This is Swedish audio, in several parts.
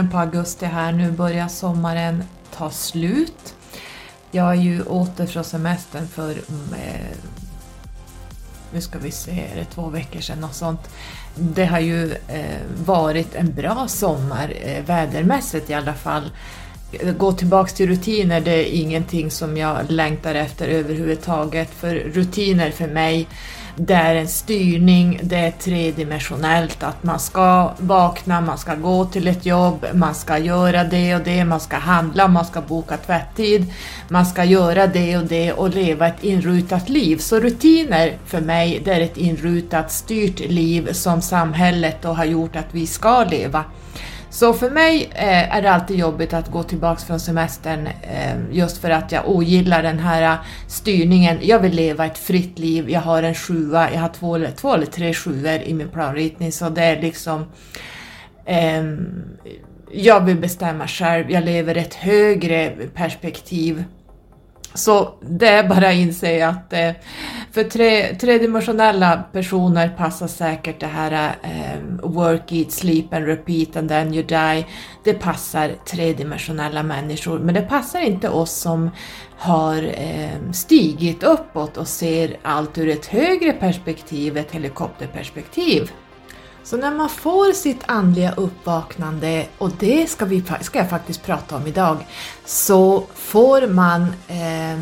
mitten på augusti här nu börjar sommaren ta slut. Jag är ju åter från semestern för eh, nu ska vi se, är det två veckor sedan och sånt. Det har ju eh, varit en bra sommar, eh, vädermässigt i alla fall. Gå tillbaks till rutiner, det är ingenting som jag längtar efter överhuvudtaget, för rutiner för mig det är en styrning, det är tredimensionellt, att man ska vakna, man ska gå till ett jobb, man ska göra det och det, man ska handla, man ska boka tvättid, man ska göra det och det och leva ett inrutat liv. Så rutiner för mig, det är ett inrutat, styrt liv som samhället då har gjort att vi ska leva. Så för mig eh, är det alltid jobbigt att gå tillbaks från semestern eh, just för att jag ogillar den här styrningen. Jag vill leva ett fritt liv, jag har en sjua, jag har två, eller, två eller tre sjuor i min planritning. Så det är liksom eh, jag vill bestämma själv, jag lever ett högre perspektiv så det är bara att inse att eh, för tre, tredimensionella personer passar säkert det här eh, work, eat, sleep and repeat and then you die. Det passar tredimensionella människor, men det passar inte oss som har eh, stigit uppåt och ser allt ur ett högre perspektiv, ett helikopterperspektiv. Så när man får sitt andliga uppvaknande, och det ska, vi, ska jag faktiskt prata om idag, så får man eh,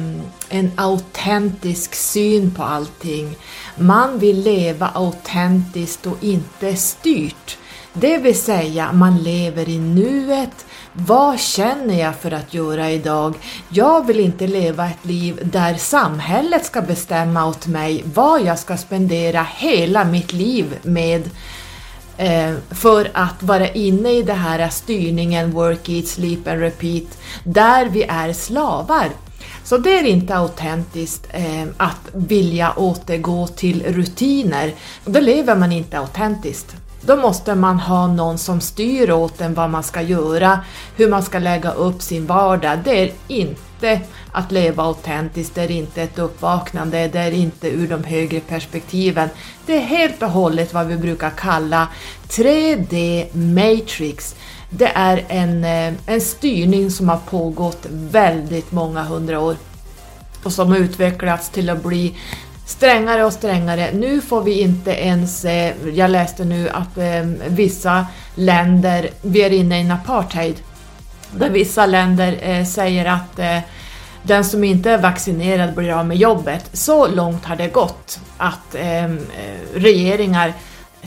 en autentisk syn på allting. Man vill leva autentiskt och inte styrt. Det vill säga, man lever i nuet, vad känner jag för att göra idag? Jag vill inte leva ett liv där samhället ska bestämma åt mig vad jag ska spendera hela mitt liv med Eh, för att vara inne i det här styrningen work, eat, sleep and repeat, där vi är slavar. Så det är inte autentiskt eh, att vilja återgå till rutiner. Då lever man inte autentiskt. Då måste man ha någon som styr åt en vad man ska göra, hur man ska lägga upp sin vardag. Det är inte att leva autentiskt, det är inte ett uppvaknande, det är inte ur de högre perspektiven. Det är helt och hållet vad vi brukar kalla 3D Matrix. Det är en, eh, en styrning som har pågått väldigt många hundra år och som har utvecklats till att bli strängare och strängare. Nu får vi inte ens, eh, jag läste nu att eh, vissa länder, vi är inne i en apartheid, där vissa länder eh, säger att eh, den som inte är vaccinerad blir av med jobbet. Så långt har det gått att eh, regeringar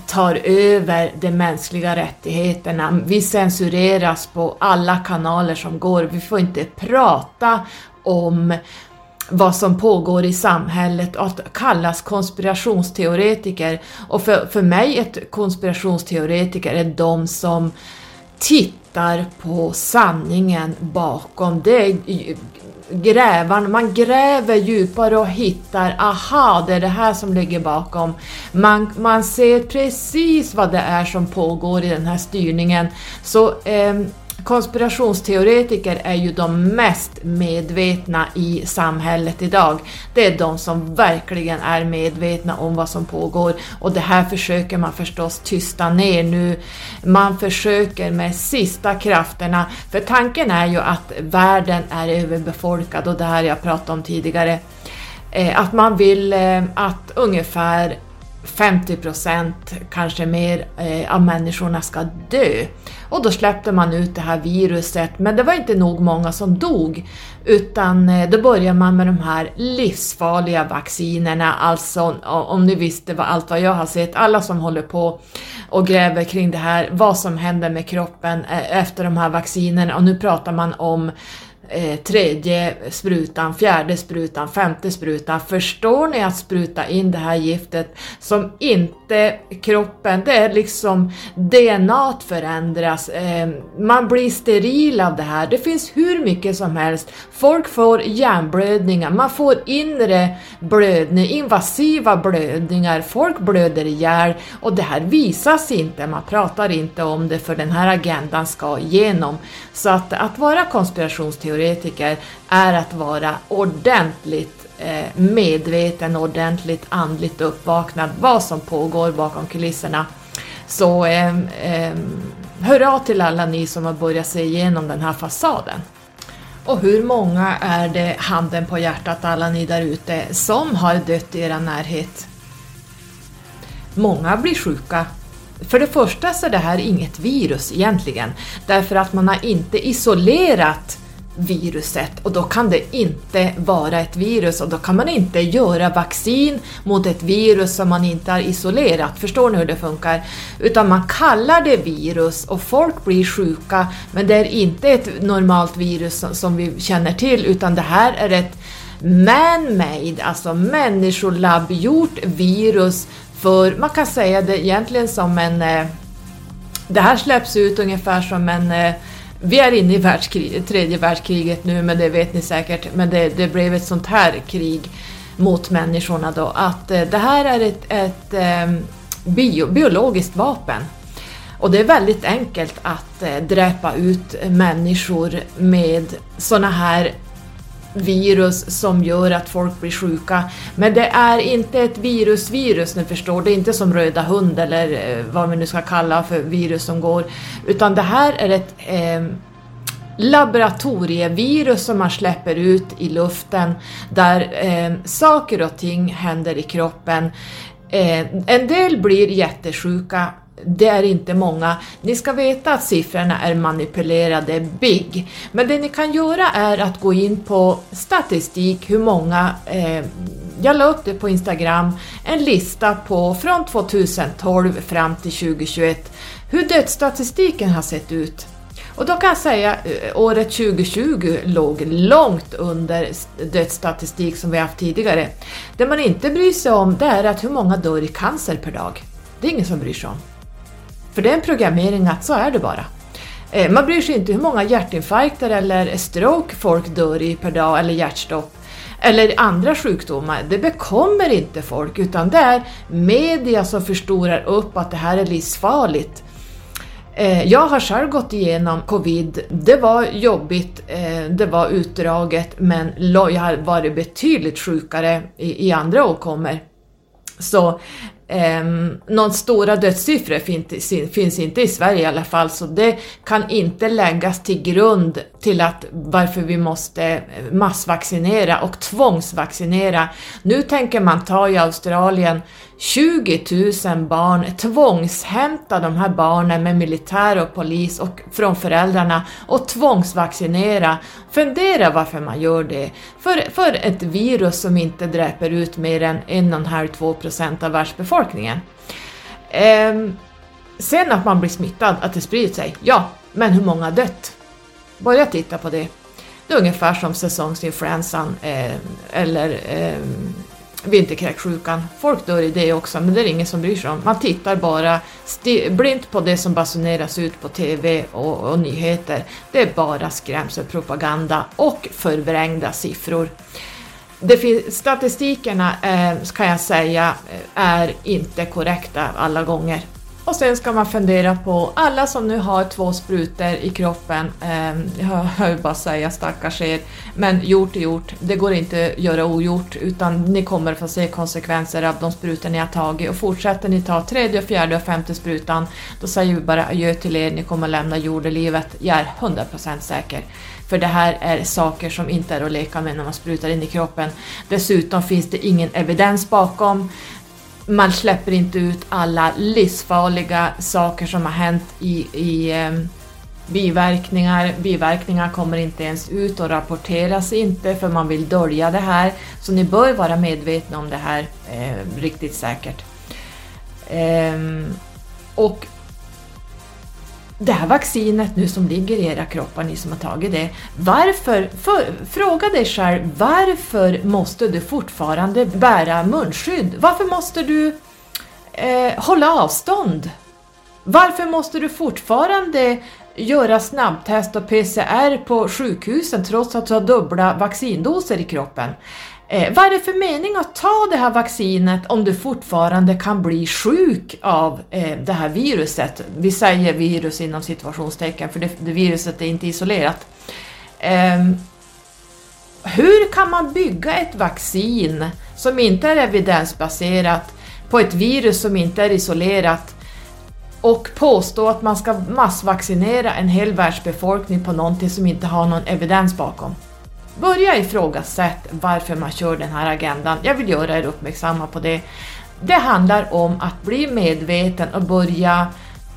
tar över de mänskliga rättigheterna. Vi censureras på alla kanaler som går. Vi får inte prata om vad som pågår i samhället och att kallas konspirationsteoretiker. Och för, för mig ett konspirationsteoretiker är de som tittar på sanningen bakom. Det grävan, man gräver djupare och hittar, aha, det är det här som ligger bakom. Man, man ser precis vad det är som pågår i den här styrningen. Så eh, Konspirationsteoretiker är ju de mest medvetna i samhället idag. Det är de som verkligen är medvetna om vad som pågår och det här försöker man förstås tysta ner nu. Man försöker med sista krafterna, för tanken är ju att världen är överbefolkad och det här jag pratade om tidigare. Eh, att man vill eh, att ungefär 50 procent, kanske mer, eh, av människorna ska dö. Och då släppte man ut det här viruset, men det var inte nog många som dog, utan eh, då började man med de här livsfarliga vaccinerna, alltså om ni visste vad, allt vad jag har sett, alla som håller på och gräver kring det här, vad som händer med kroppen eh, efter de här vaccinerna, och nu pratar man om eh, tredje sprutan, fjärde sprutan, femte sprutan. Förstår ni att spruta in det här giftet som inte kroppen, det är liksom DNA förändras, eh, man blir steril av det här. Det finns hur mycket som helst. Folk får hjärnblödningar, man får inre blödning, invasiva blödningar, folk blöder ihjäl och det här visas inte, man pratar inte om det för den här agendan ska igenom. Så att, att vara teoretiker är att vara ordentligt eh, medveten, ordentligt andligt uppvaknad vad som pågår bakom kulisserna. Så eh, eh, hör av till alla ni som har börjat se igenom den här fasaden. Och hur många är det, handen på hjärtat alla ni där ute, som har dött i er närhet? Många blir sjuka. För det första så är det här inget virus egentligen, därför att man har inte isolerat viruset och då kan det inte vara ett virus och då kan man inte göra vaccin mot ett virus som man inte har isolerat. Förstår ni hur det funkar? Utan man kallar det virus och folk blir sjuka men det är inte ett normalt virus som vi känner till utan det här är ett man-made, alltså människolabbgjort virus för man kan säga det egentligen som en... Eh, det här släpps ut ungefär som en eh, vi är inne i världskrig, tredje världskriget nu, men det vet ni säkert, men det, det blev ett sånt här krig mot människorna då, att eh, det här är ett, ett eh, bio, biologiskt vapen. Och det är väldigt enkelt att eh, dräpa ut människor med såna här virus som gör att folk blir sjuka. Men det är inte ett virus-virus, ni förstår. Det är inte som röda hund eller eh, vad vi nu ska kalla för virus som går. Utan det här är ett eh, laboratorievirus som man släpper ut i luften där eh, saker och ting händer i kroppen. Eh, en del blir jättesjuka det är inte många. Ni ska veta att siffrorna är manipulerade big. Men det ni kan göra är att gå in på statistik, hur många eh, jag la upp det på Instagram, en lista på från 2012 fram till 2021 hur dödsstatistiken har sett ut. Och då kan jag säga att året 2020 låg långt under dödsstatistik som vi haft tidigare. Det man inte bryr sig om det är att hur många dör i cancer per dag. Det är ingen som bryr sig om. För det är en programmering att så är det bara. Eh, man bryr sig inte hur många hjärtinfarkter eller stroke folk dör i per dag eller hjärtstopp eller andra sjukdomar. Det bekommer inte folk utan det är media som förstorar upp att det här är livsfarligt. Eh, jag har själv gått igenom covid. Det var jobbigt, eh, det var utdraget men jag har varit betydligt sjukare i andra åkommor. Så Eh, någon stora dödssiffror finns, finns inte i Sverige i alla fall, så det kan inte läggas till grund till att varför vi måste eh, massvaccinera och tvångsvaccinera. Nu tänker man ta i Australien 20 000 barn, tvångshämta de här barnen med militär och polis och från föräldrarna och tvångsvaccinera. Fundera varför man gör det. För, för ett virus som inte dräper ut mer än 1,5-2 procent av världsbefolkningen. Ehm, sen att man blir smittad, att det sprider sig, ja, men hur många har dött? Börja titta på det. Det är ungefär som säsongsinfluensan eh, eller eh, vinterkräksjukan. Folk dör i det också, men det är ingen som bryr sig om. Man tittar bara blint på det som basuneras ut på TV och, och nyheter. Det är bara skrämselpropaganda och förvrängda siffror. Det statistikerna eh, kan jag säga eh, är inte korrekta alla gånger. Och sen ska man fundera på alla som nu har två sprutor i kroppen, eh, jag vill bara säga stackars er, men gjort är gjort, det går inte att göra ogjort utan ni kommer få se konsekvenser av de sprutor ni har tagit. Och fortsätter ni ta tredje, fjärde och femte sprutan då säger vi bara adjö till er, ni kommer lämna jordelivet, jag är 100% säker. För det här är saker som inte är att leka med när man sprutar in i kroppen. Dessutom finns det ingen evidens bakom man släpper inte ut alla livsfarliga saker som har hänt i, i eh, biverkningar. Biverkningar kommer inte ens ut och rapporteras inte för man vill dölja det här. Så ni bör vara medvetna om det här eh, riktigt säkert. Eh, och det här vaccinet nu som ligger i era kroppar, ni som har tagit det, varför, för, fråga dig själv, varför måste du fortfarande bära munskydd? Varför måste du eh, hålla avstånd? Varför måste du fortfarande göra snabbtest och PCR på sjukhusen trots att du har dubbla vaccindoser i kroppen? Eh, vad är det för mening att ta det här vaccinet om du fortfarande kan bli sjuk av eh, det här viruset? Vi säger virus inom situationstecken för det, det viruset är inte isolerat. Eh, hur kan man bygga ett vaccin som inte är evidensbaserat på ett virus som inte är isolerat och påstå att man ska massvaccinera en hel världsbefolkning på någonting som inte har någon evidens bakom. Börja ifrågasätt varför man kör den här agendan. Jag vill göra er uppmärksamma på det. Det handlar om att bli medveten och börja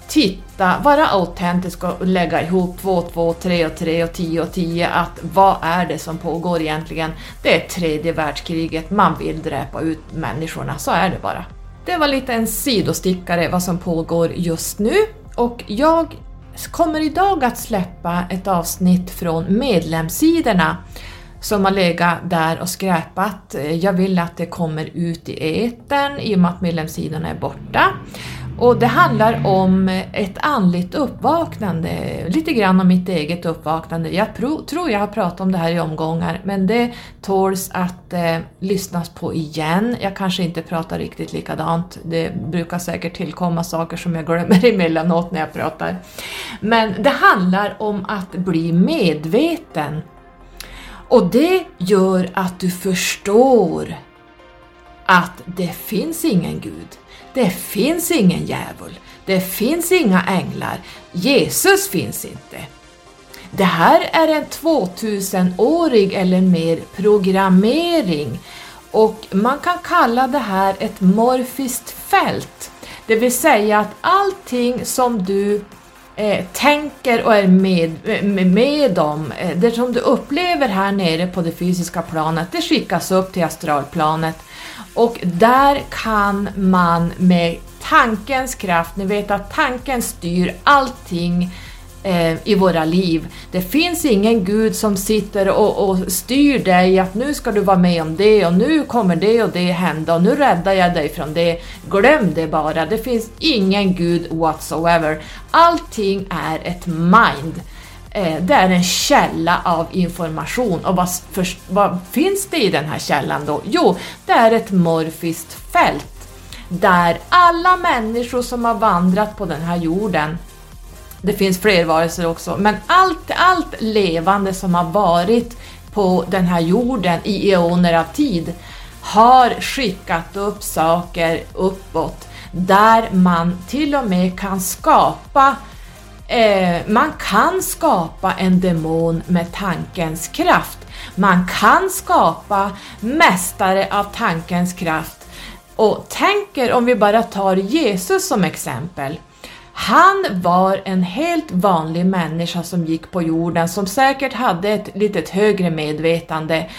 titta, vara autentisk och lägga ihop 2 2, 3 och 3 och 10 och 10 att vad är det som pågår egentligen? Det är tredje världskriget, man vill dräpa ut människorna, så är det bara. Det var lite en sidostickare vad som pågår just nu och jag kommer idag att släppa ett avsnitt från medlemssidorna som har legat där och skräpat. Jag vill att det kommer ut i etern i och med att medlemssidorna är borta. Och det handlar om ett andligt uppvaknande, lite grann om mitt eget uppvaknande. Jag tror jag har pratat om det här i omgångar, men det tåls att eh, lyssnas på igen. Jag kanske inte pratar riktigt likadant. Det brukar säkert tillkomma saker som jag glömmer emellanåt när jag pratar. Men det handlar om att bli medveten. Och det gör att du förstår att det finns ingen Gud. Det finns ingen djävul. Det finns inga änglar. Jesus finns inte. Det här är en 2000-årig eller mer programmering och man kan kalla det här ett morfiskt fält. Det vill säga att allting som du eh, tänker och är med, med, med om, eh, det som du upplever här nere på det fysiska planet, det skickas upp till astralplanet och där kan man med tankens kraft, ni vet att tanken styr allting eh, i våra liv. Det finns ingen gud som sitter och, och, styr dig att nu ska du vara med om det och nu kommer det och det hända och nu räddar jag dig från det. Glöm det bara, det finns ingen gud whatsoever. Allting är ett mind. Eh, det är en källa av information. Och vad, för, vad finns det i den här källan då? Jo, det är ett morfiskt fält där alla människor som har vandrat på den här jorden det finns fler varelser också, men allt, allt levande som har varit på den här jorden i eoner av tid har skickat upp saker uppåt där man till och med kan skapa Eh, man kan skapa en demon med tankens kraft. Man kan skapa mästare av tankens kraft. Och tänker om vi bara tar Jesus som exempel. Han var en helt vanlig människa som gick på jorden som säkert hade ett litet högre medvetande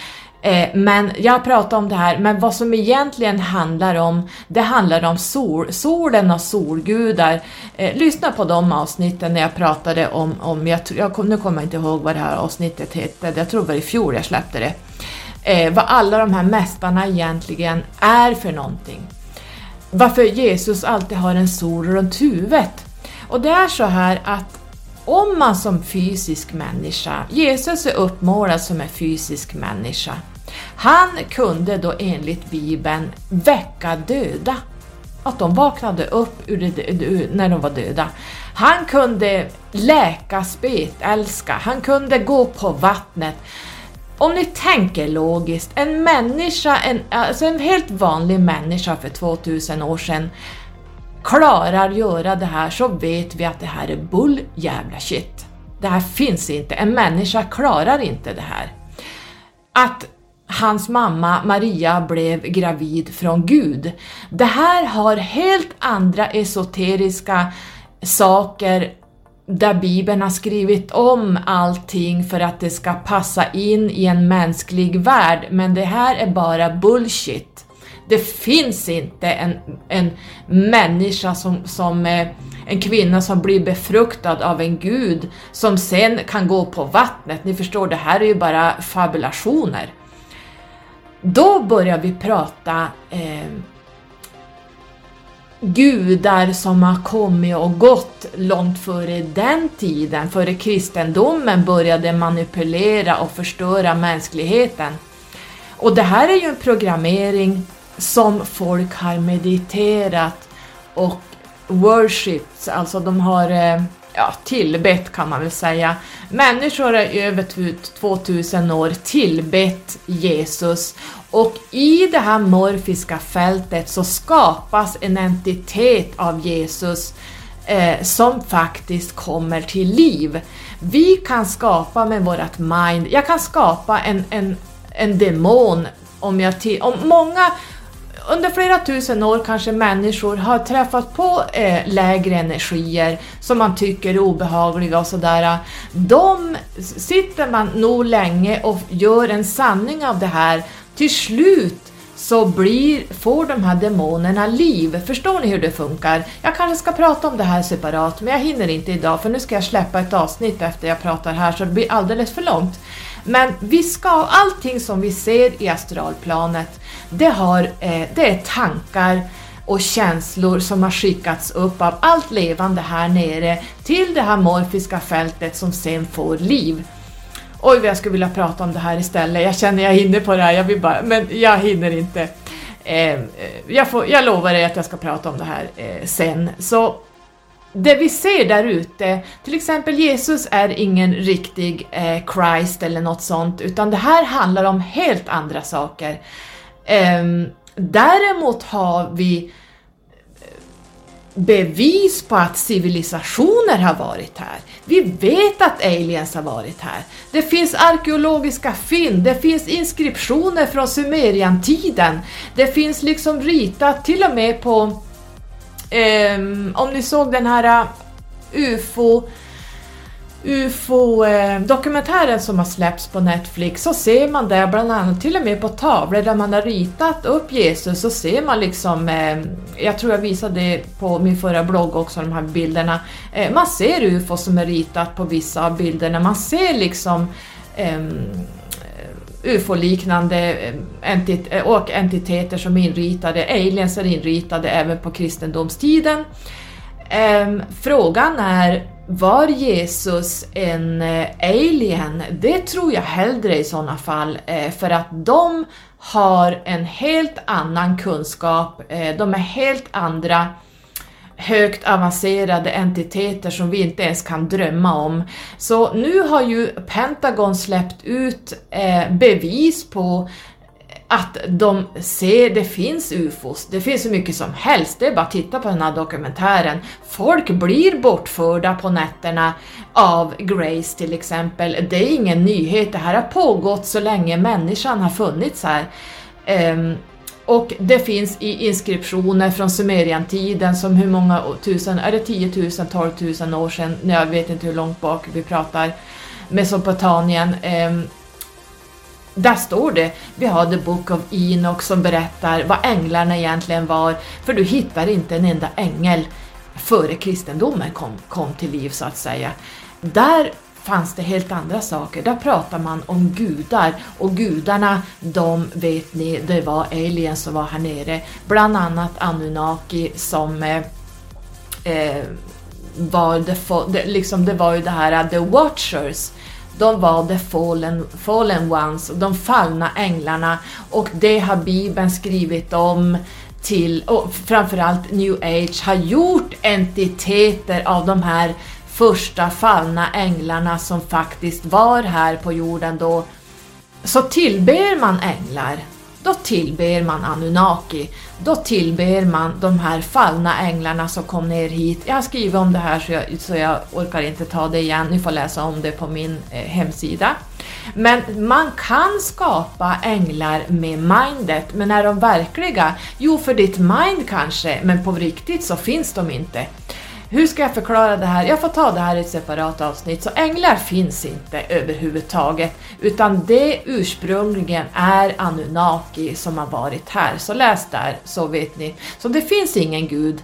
Eh, men jag pratar om det här, men vad som egentligen handlar om, det handlar om sol, solen och solgudar. Eh, lyssna på de avsnitten när jag pratade om, om jag, jag, nu kommer jag inte ihåg vad det här avsnittet hette, jag tror det var i fjol jag släppte det. Eh, vad alla de här mästarna egentligen är för någonting. Varför Jesus alltid har en sol runt huvudet. Och det är så här att om man som fysisk människa, Jesus är uppmålad som en fysisk människa, han kunde då enligt Bibeln väcka döda. Att de vaknade upp ur det, när de var döda. Han kunde läka spetälska, han kunde gå på vattnet. Om ni tänker logiskt, en människa, en, alltså en helt vanlig människa för 2000 år sedan klarar göra det här så vet vi att det här är bull jävla shit. Det här finns inte, en människa klarar inte det här. Att hans mamma Maria blev gravid från Gud. Det här har helt andra esoteriska saker där Bibeln har skrivit om allting för att det ska passa in i en mänsklig värld, men det här är bara bullshit. Det finns inte en, en människa som, som eh, en kvinna som blir befruktad av en gud som sen kan gå på vattnet. Ni förstår, det här är ju bara fabulationer. Då börjar vi prata eh, gudar som har kommit och gått långt före den tiden, före kristendomen började manipulera och förstöra mänskligheten. Och det här är ju en programmering som folk har mediterat och worshipped, alltså de har eh, ja, tillbett kan man väl säga. Människor har i över 2000 år tillbett Jesus och i det här morfiska fältet så skapas en entitet av Jesus eh, som faktiskt kommer till liv. Vi kan skapa med vårt mind, jag kan skapa en, en, en demon om jag till, om många under flera tusen år kanske människor har träffat på eh, lägre energier som man tycker är obehagliga och sådär. De sitter man nog länge och gör en sanning av det här. Till slut så blir, får de här demonerna liv. Förstår ni hur det funkar? Jag kanske ska prata om det här separat, men jag hinner inte idag för nu ska jag släppa ett avsnitt efter jag pratar här så det blir alldeles för långt. Men vi ska, allting som vi ser i astralplanet, det, har, eh, det är tankar och känslor som har skickats upp av allt levande här nere till det här morfiska fältet som sen får liv. Oj vad jag skulle vilja prata om det här istället, jag känner jag hinner på det här, jag vill bara, men jag hinner inte. Eh, eh jag, får, jag lovar dig att jag ska prata om det här eh, sen. Så det vi ser där ute, till exempel Jesus är ingen riktig eh, Christ eller något sånt, utan det här handlar om helt andra saker. Eh, däremot har vi eh, bevis på att civilisationer har varit här. Vi vet att aliens har varit här. Det finns arkeologiska fynd, det finns inskriptioner från Sumeriantiden, det finns liksom ritat till och med på Um, om ni såg den här äh, UFO UFO-dokumentären äh, som har släppts på Netflix så ser man där bland annat till och med på tavlor där man har ritat upp Jesus så ser man liksom, eh, jag tror jag visade det på min förra blogg också, de här bilderna. Eh, man ser UFO som är ritat på vissa av bilderna, man ser liksom eh, ufo-liknande entit eh, eh, och entiteter som är inritade, aliens är inritade även på kristendomstiden. Ehm, frågan är, var Jesus en eh, alien? Det tror jag hellre i sådana fall, för att de har en helt annan kunskap, de är helt andra högt avancerade entiteter som vi inte ens kan drömma om. Så nu har ju Pentagon släppt ut eh, bevis på att de ser, det finns ufos, det finns så mycket som helst, det är bara att titta på den här dokumentären. Folk blir bortförda på nätterna av Grace till exempel, det är ingen nyhet, det här har pågått så länge människan har funnits här. Um, och det finns i inskriptioner från Sumeriantiden som hur många tusen, är det 10 000, 12 000 år sedan, jag vet inte hur långt bak vi pratar, Mesopotamien. Eh, där står det, vi har The Book of Enoch som berättar vad änglarna egentligen var, för du hittar inte en enda ängel före kristendomen kom, kom till liv så att säga. Där fanns det helt andra saker. Där pratar man om gudar och gudarna, de vet ni, det var aliens som var här nere. Bland annat Anunnaki som eh, eh var the, liksom det var ju det här uh, The Watchers de var the fallen, fallen ones, de fallna änglarna och det har Bibeln skrivit om till, och framförallt new age har gjort entiteter av de här första fallna änglarna som faktiskt var här på jorden då, så tillber man änglar. Då tillber man Anunnaki. Då tillber man de här fallna änglarna som kom ner hit. Jag har skrivit om det här så jag, så jag orkar inte ta det igen, ni får läsa om det på min eh, hemsida. Men man kan skapa änglar med mindet, men är de verkliga? Jo, för ditt mind kanske, men på riktigt så finns de inte. Hur ska jag förklara det här? Jag får ta det här i ett separat avsnitt. Så änglar finns inte överhuvudtaget, utan det ursprungligen är Anunnaki som har varit här. Så läs där så vet ni. Så det finns ingen gud.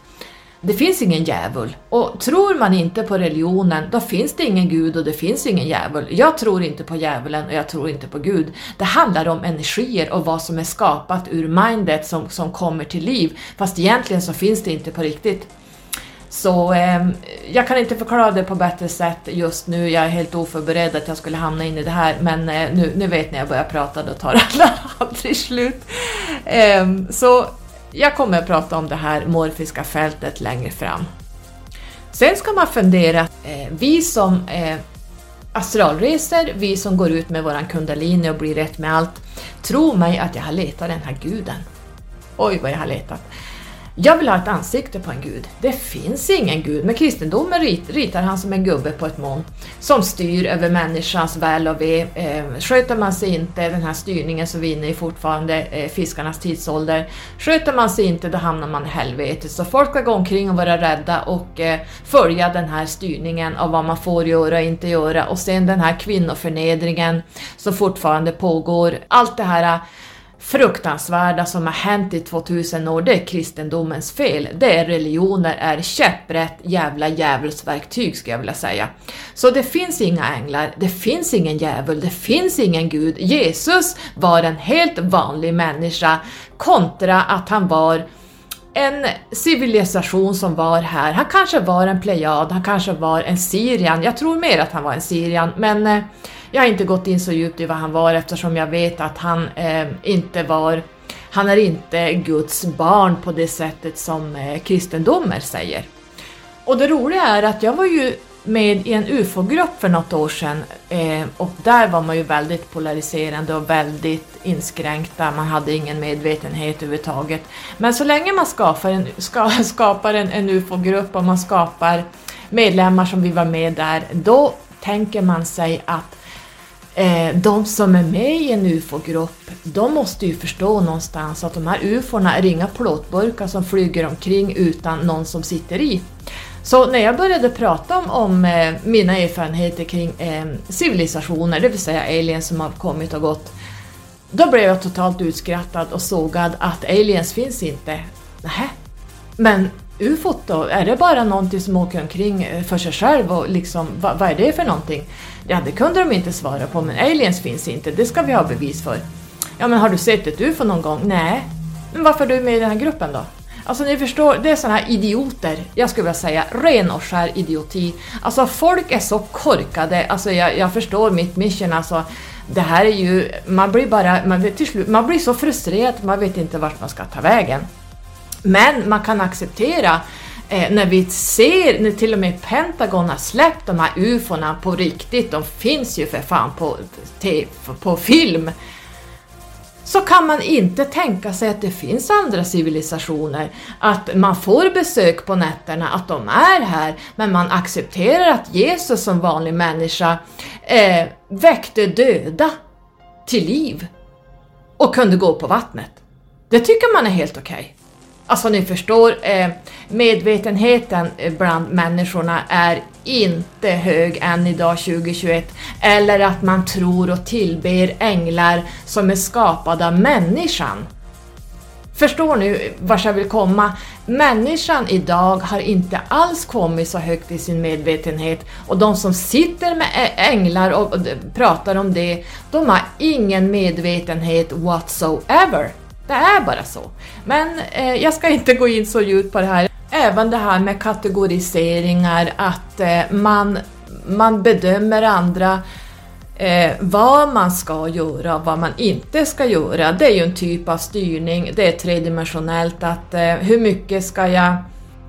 Det finns ingen djävul. Och tror man inte på religionen, då finns det ingen gud och det finns ingen djävul. Jag tror inte på djävulen och jag tror inte på Gud. Det handlar om energier och vad som är skapat ur mindet som, som kommer till liv. Fast egentligen så finns det inte på riktigt. Så eh, jag kan inte förklara det på bättre sätt just nu. Jag är helt oförberedd att jag skulle hamna in i det här, men eh, nu, nu vet ni, jag börjar prata, då tar alla aldrig slut. Eh, så jag kommer att prata om det här morfiska fältet längre fram. Sen ska man fundera, eh, vi som eh, astralreser, vi som går ut med våran kundalini och blir rätt med allt, tro mig att jag har letat den här guden. Oj vad jag har letat. Jag vill ha ett ansikte på en gud. Det finns ingen gud, men kristendomen ritar han som en gubbe på ett moln som styr över människans väl och ve. Eh, sköter man sig inte, den här styrningen som vi är inne i fortfarande eh, fiskarnas tidsålder. Sköter man sig inte, då hamnar man i helvetet. Så folk ska gå omkring och vara rädda och eh, följa den här styrningen av vad man får göra och inte göra. Och sen den här kvinnoförnedringen som fortfarande pågår. Allt det här eh, fruktansvärda som har hänt i 2000 år, det är kristendomens fel. Det är religioner, är käpprätt jävla djävulsverktyg skulle jag vilja säga. Så det finns inga änglar, det finns ingen djävul, det finns ingen gud. Jesus var en helt vanlig människa kontra att han var en civilisation som var här. Han kanske var en plejad, han kanske var en syrian. Jag tror mer att han var en syrian, men eh, jag har inte gått in så djupt i vad han var eftersom jag vet att han eh, inte var han är inte Guds barn på det sättet som eh, kristendomer säger. Och det roliga är att jag var ju med i en UFO-grupp för något år sedan eh, och där var man ju väldigt polariserande och väldigt inskränkta, man hade ingen medvetenhet överhuvudtaget. Men så länge man skapar en, ska, skapar en, en UFO-grupp och man skapar medlemmar som vi var med där, då tänker man sig att eh, de som är med i en UFO-grupp, de måste ju förstå någonstans att de här UFOna är inga plåtburkar som flyger omkring utan någon som sitter i. Så när jag började prata om, om eh, mina erfarenheter kring eh, civilisationer, det vill säga aliens som har kommit och gått, då blev jag totalt utskrattad och sågad att aliens finns inte. Nähä? Men ufot då? Är det bara någonting som åker omkring eh, för sig själv och liksom, vad, vad är det för någonting? Ja, det kunde de inte svara på, men aliens finns inte, det ska vi ha bevis för. Ja, men har du sett ett UFO någon gång? Nej. Men varför är du med i den här gruppen då? Alltså ni förstår, det är såna här idioter, jag skulle vilja säga ren och skär idioti. Alltså folk är så korkade, alltså jag, jag förstår mitt mission alltså. Det här är ju, man blir bara, man, till slut, man blir så frustrerad, man vet inte vart man ska ta vägen. Men man kan acceptera eh, när vi ser, när till och med Pentagon har släppt de här ufona på riktigt, de finns ju för fan på, på, på film så kan man inte tänka sig att det finns andra civilisationer, att man får besök på nätterna, att de är här, men man accepterar att Jesus som vanlig människa eh, väckte döda till liv och kunde gå på vattnet. Det tycker man är helt okej. Okay. Alltså ni förstår, eh, medvetenheten eh, bland människorna är inte hög än idag 2021. Eller att man tror och tillber änglar som är skapade av människan. Förstår ni vart jag vill komma? Människan idag har inte alls kommit så högt i sin medvetenhet och de som sitter med änglar och pratar om det, de har ingen medvetenhet whatsoever. Det är bara så. Men eh, jag ska inte gå in så djupt på det här. Även det här med kategoriseringar, att eh, man, man bedömer andra eh, vad man ska göra och vad man inte ska göra. Det är ju en typ av styrning, det är tredimensionellt att eh, hur mycket ska jag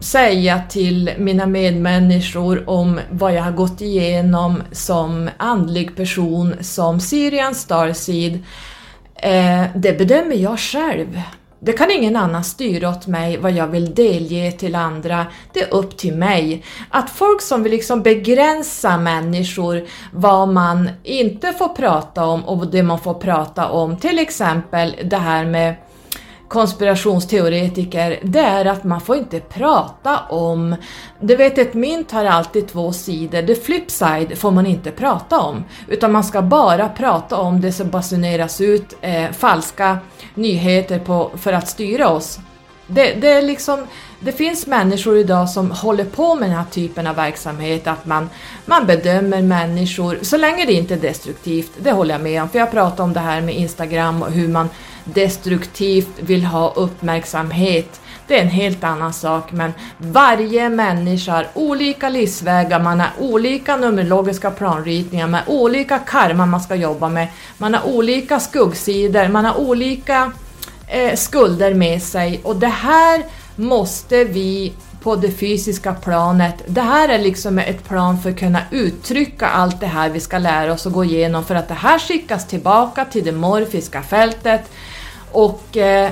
säga till mina medmänniskor om vad jag har gått igenom som andlig person, som Syrian Starseed. Eh, det bedömer jag själv. Det kan ingen annan styra åt mig vad jag vill delge till andra. Det är upp till mig. Att folk som vill liksom begränsa människor vad man inte får prata om och det man får prata om, till exempel det här med konspirationsteoretiker, det är att man får inte prata om... Du vet, ett mynt har alltid två sidor. The flip side får man inte prata om, utan man ska bara prata om det som basuneras ut eh, falska nyheter på, för att styra oss. Det, det, är liksom, det finns människor idag som håller på med den här typen av verksamhet, att man, man bedömer människor, så länge det inte är destruktivt, det håller jag med om, för jag pratar om det här med Instagram och hur man destruktivt vill ha uppmärksamhet. Det är en helt annan sak, men varje människa har olika livsvägar, man har olika numerologiska planritningar man har olika karma man ska jobba med, man har olika skuggsidor, man har olika eh, skulder med sig och det här måste vi på det fysiska planet. Det här är liksom ett plan för att kunna uttrycka allt det här vi ska lära oss och gå igenom för att det här skickas tillbaka till det morfiska fältet och eh,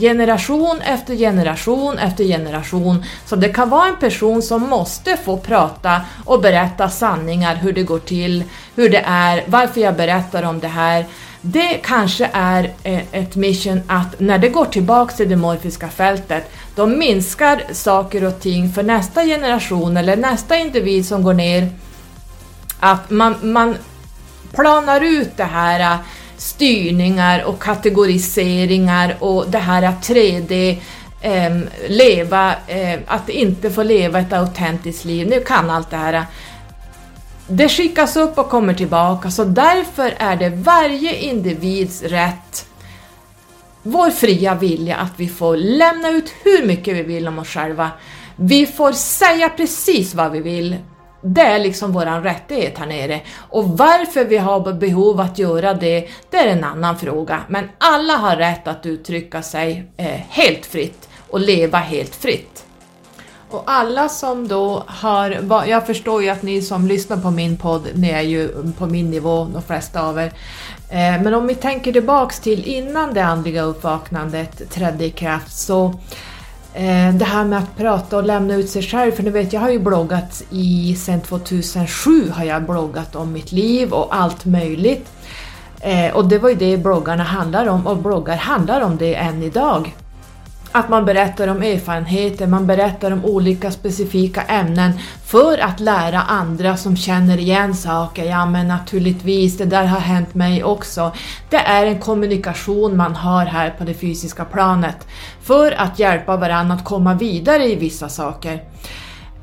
Generation efter generation efter generation. Så det kan vara en person som måste få prata och berätta sanningar, hur det går till, hur det är, varför jag berättar om det här. Det kanske är eh, ett mission att när det går tillbaks till det morfiska fältet, då minskar saker och ting för nästa generation eller nästa individ som går ner, att man, man planar ut det här styrningar och kategoriseringar och det här att 3D eh, leva, eh, att inte få leva ett autentiskt liv. Nu kan allt det här. Det skickas upp och kommer tillbaka, så därför är det varje individs rätt, vår fria vilja att vi får lämna ut hur mycket vi vill om oss själva. Vi får säga precis vad vi vill det är liksom våran rättighet här nere. Och varför vi har behov att göra det, det är en annan fråga. Men alla har rätt att uttrycka sig eh, helt fritt och leva helt fritt. Och alla som då har, jag förstår ju att ni som lyssnar på min podd, ni är ju på min nivå, de flesta av er. Eh, men om vi tänker tillbaks till innan det andliga uppvaknandet trädde i kraft så Eh, det här med att prata och lämna ut sig själv, för ni vet jag har ju bloggat i, sen 2007 har jag bloggat om mitt liv och allt möjligt. Eh, och det var ju det bloggarna handlar om och bloggar handlar om det än idag. Att man berättar om erfarenheter, man berättar om olika specifika ämnen för att lära andra som känner igen saker. Ja men naturligtvis, det där har hänt mig också. Det är en kommunikation man har här på det fysiska planet för att hjälpa varandra att komma vidare i vissa saker.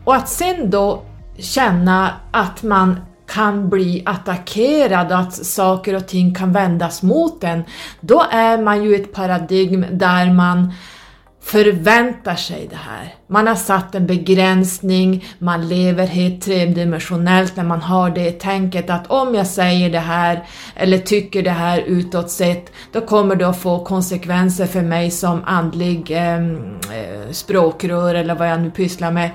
Och att sen då känna att man kan bli attackerad, och att saker och ting kan vändas mot en, då är man ju ett paradigm där man förväntar sig det här. Man har satt en begränsning, man lever helt tredimensionellt när man har det tänket att om jag säger det här eller tycker det här utåt sett, då kommer det att få konsekvenser för mig som andlig ehm, eh, språkrör eller vad jag nu pysslar med.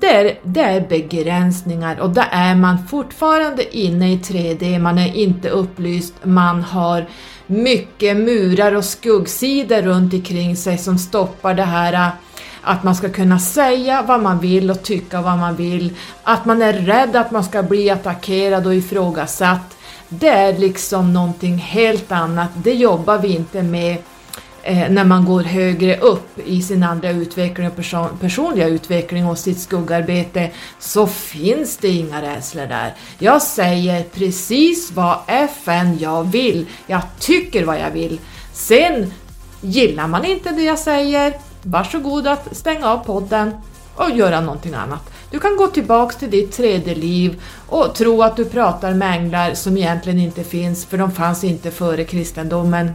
Det är, det är begränsningar och där är man fortfarande inne i 3D, man är inte upplyst, man har mycket murar och skuggsidor runt omkring sig som stoppar det här äh, att man ska kunna säga vad man vill och tycka vad man vill, att man är rädd att man ska bli attackerad och ifrågasatt. Det är liksom någonting helt annat, det jobbar vi inte med eh, när man går högre upp i sin andra utveckling och person personliga utveckling och sitt skuggarbete så finns det inga rädslor där. Jag säger precis vad FN jag vill, jag tycker vad jag vill. Sen gillar man inte det jag säger, varsågod att stänga av podden och göra någonting annat. Du kan gå tillbaks till ditt tredje liv och tro att du pratar med änglar som egentligen inte finns, för de fanns inte före kristendomen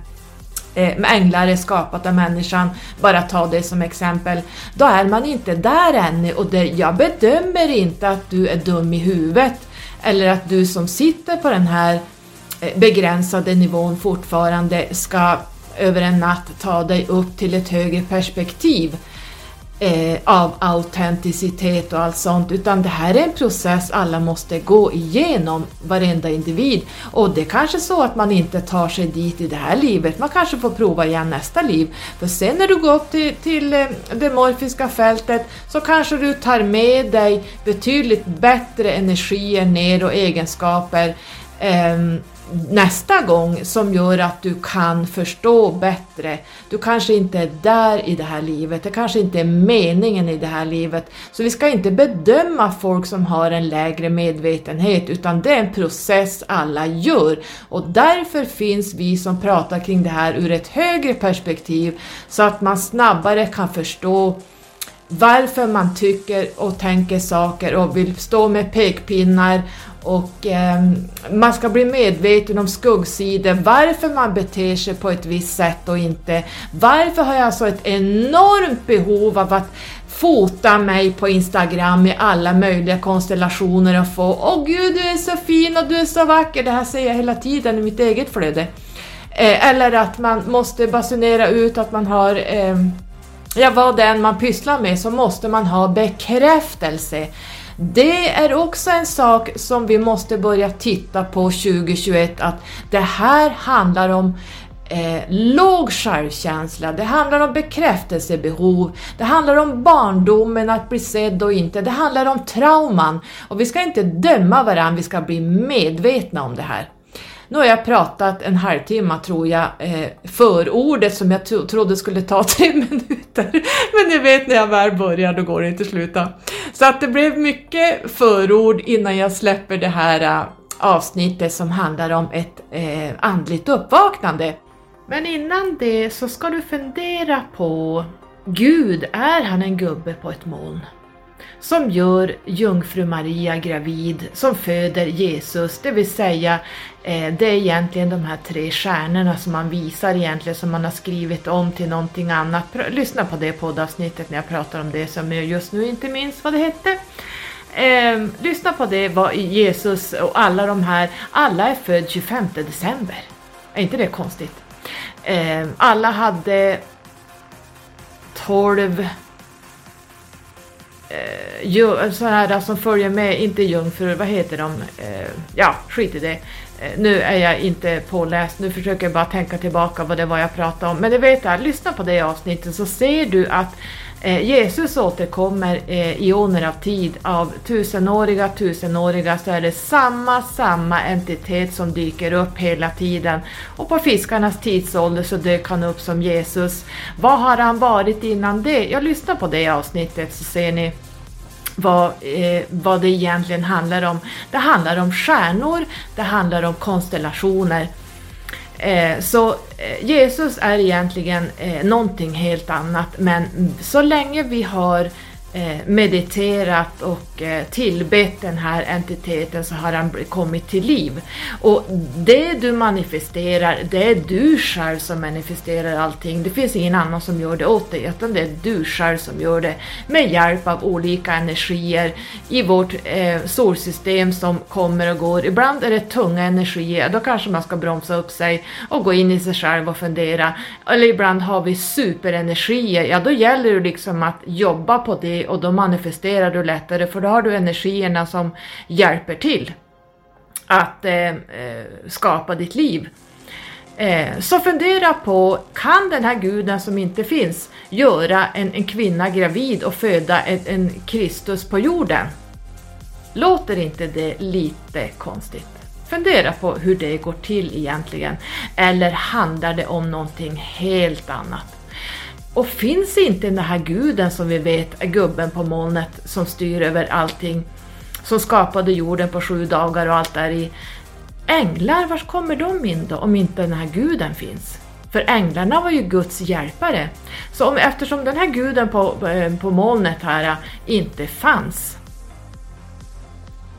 eh, änglar är skapat av människan, bara ta det som exempel, då är man inte där ännu och det, jag bedömer inte att du är dum i huvudet. Eller att du som sitter på den här eh, begränsade nivån fortfarande ska över en natt ta dig upp till ett högre perspektiv eh, av autenticitet och allt sånt, utan det här är en process alla måste gå igenom, varenda individ. Och det är kanske så att man inte tar sig dit i det här livet, man kanske får prova igen nästa liv. För sen när du går upp till, till eh, det morfiska fältet så kanske du tar med dig betydligt bättre energier ner och egenskaper eh, nästa gång som gör att du kan förstå bättre. Du kanske inte är där i det här livet, det kanske inte är meningen i det här livet. Så vi ska inte bedöma folk som har en lägre medvetenhet utan det är en process alla gör och därför finns vi som pratar kring det här ur ett högre perspektiv så att man snabbare kan förstå varför man tycker och tänker saker och vill stå med pekpinnar och eh, man ska bli medveten om skuggsidor, varför man beter sig på ett visst sätt och inte. Varför har jag så ett enormt behov av att fota mig på Instagram i alla möjliga konstellationer och få Åh gud, du är så fin och du är så vacker, det här säger jag hela tiden i mitt eget flöde. Eh, eller att man måste basunera ut att man har eh, ja, vad det än man pysslar med så måste man ha bekräftelse. Det är också en sak som vi måste börja titta på 2021 att det här handlar om eh, låg självkänsla, det handlar om bekräftelsebehov, det handlar om barndomen, att bli sedd och inte, det handlar om trauman. Och vi ska inte döma varandra, vi ska bli medvetna om det här. Nu har jag pratat en halvtimme tror jag, eh, förordet som jag tro trodde skulle ta tre minuter. Men ni vet när jag väl börjar då går det inte att sluta. Så att det blev mycket förord innan jag släpper det här eh, avsnittet som handlar om ett eh, andligt uppvaknande. Men innan det så ska du fundera på Gud, är han en gubbe på ett moln? Som gör jungfru Maria gravid, som föder Jesus, det vill säga Eh, det är egentligen de här tre stjärnorna som man visar egentligen som man har skrivit om till någonting annat. Lyssna på det poddavsnittet när jag pratar om det som jag just nu inte minns vad det hette. Eh, lyssna på det, vad Jesus och alla de här, alla är född 25 december. Är inte det konstigt? Eh, alla hade 12 eh, sådana här som följer med, inte jungfrur, vad heter de? Eh, ja, skit i det. Eh, nu är jag inte påläst, nu försöker jag bara tänka tillbaka vad det var jag pratade om. Men det vet jag, lyssna på det avsnittet så ser du att eh, Jesus återkommer eh, i åner av tid, av tusenåriga, tusenåriga så är det samma, samma entitet som dyker upp hela tiden. Och på fiskarnas tidsålder så dök han upp som Jesus. Vad har han varit innan det? Jag lyssnar på det avsnittet så ser ni vad, eh, vad det egentligen handlar om. Det handlar om stjärnor, det handlar om konstellationer. Eh, så eh, Jesus är egentligen eh, någonting helt annat men så länge vi har Eh, Eh, mediterat och eh, tillbett den här entiteten så har han kommit till liv. Och det du manifesterar, det är du själv som manifesterar allting. Det finns ingen annan som gör det åt dig, utan det är du själv som gör det med hjälp av olika energier i vårt eh, solsystem som kommer och går. Ibland är det tunga energier, då kanske man ska bromsa upp sig och gå in i sig själv och fundera. Eller ibland har vi superenergier, ja då gäller det liksom att jobba på det och då manifesterar du lättare för då har du energierna som hjälper till att eh, eh, skapa ditt liv. Eh, så fundera på, kan den här guden som inte finns göra en, en kvinna gravid och föda en, en Kristus på jorden? Låter inte det lite konstigt? Fundera på hur det går till egentligen. Eller handlar det om någonting helt annat? Och finns inte den här guden som vi vet är gubben på molnet som styr över allting, som skapade jorden på sju dagar och allt där i. Änglar, var kommer de in då om inte den här guden finns? För änglarna var ju Guds hjälpare. Så om, eftersom den här guden på, på, på molnet här eh, inte fanns,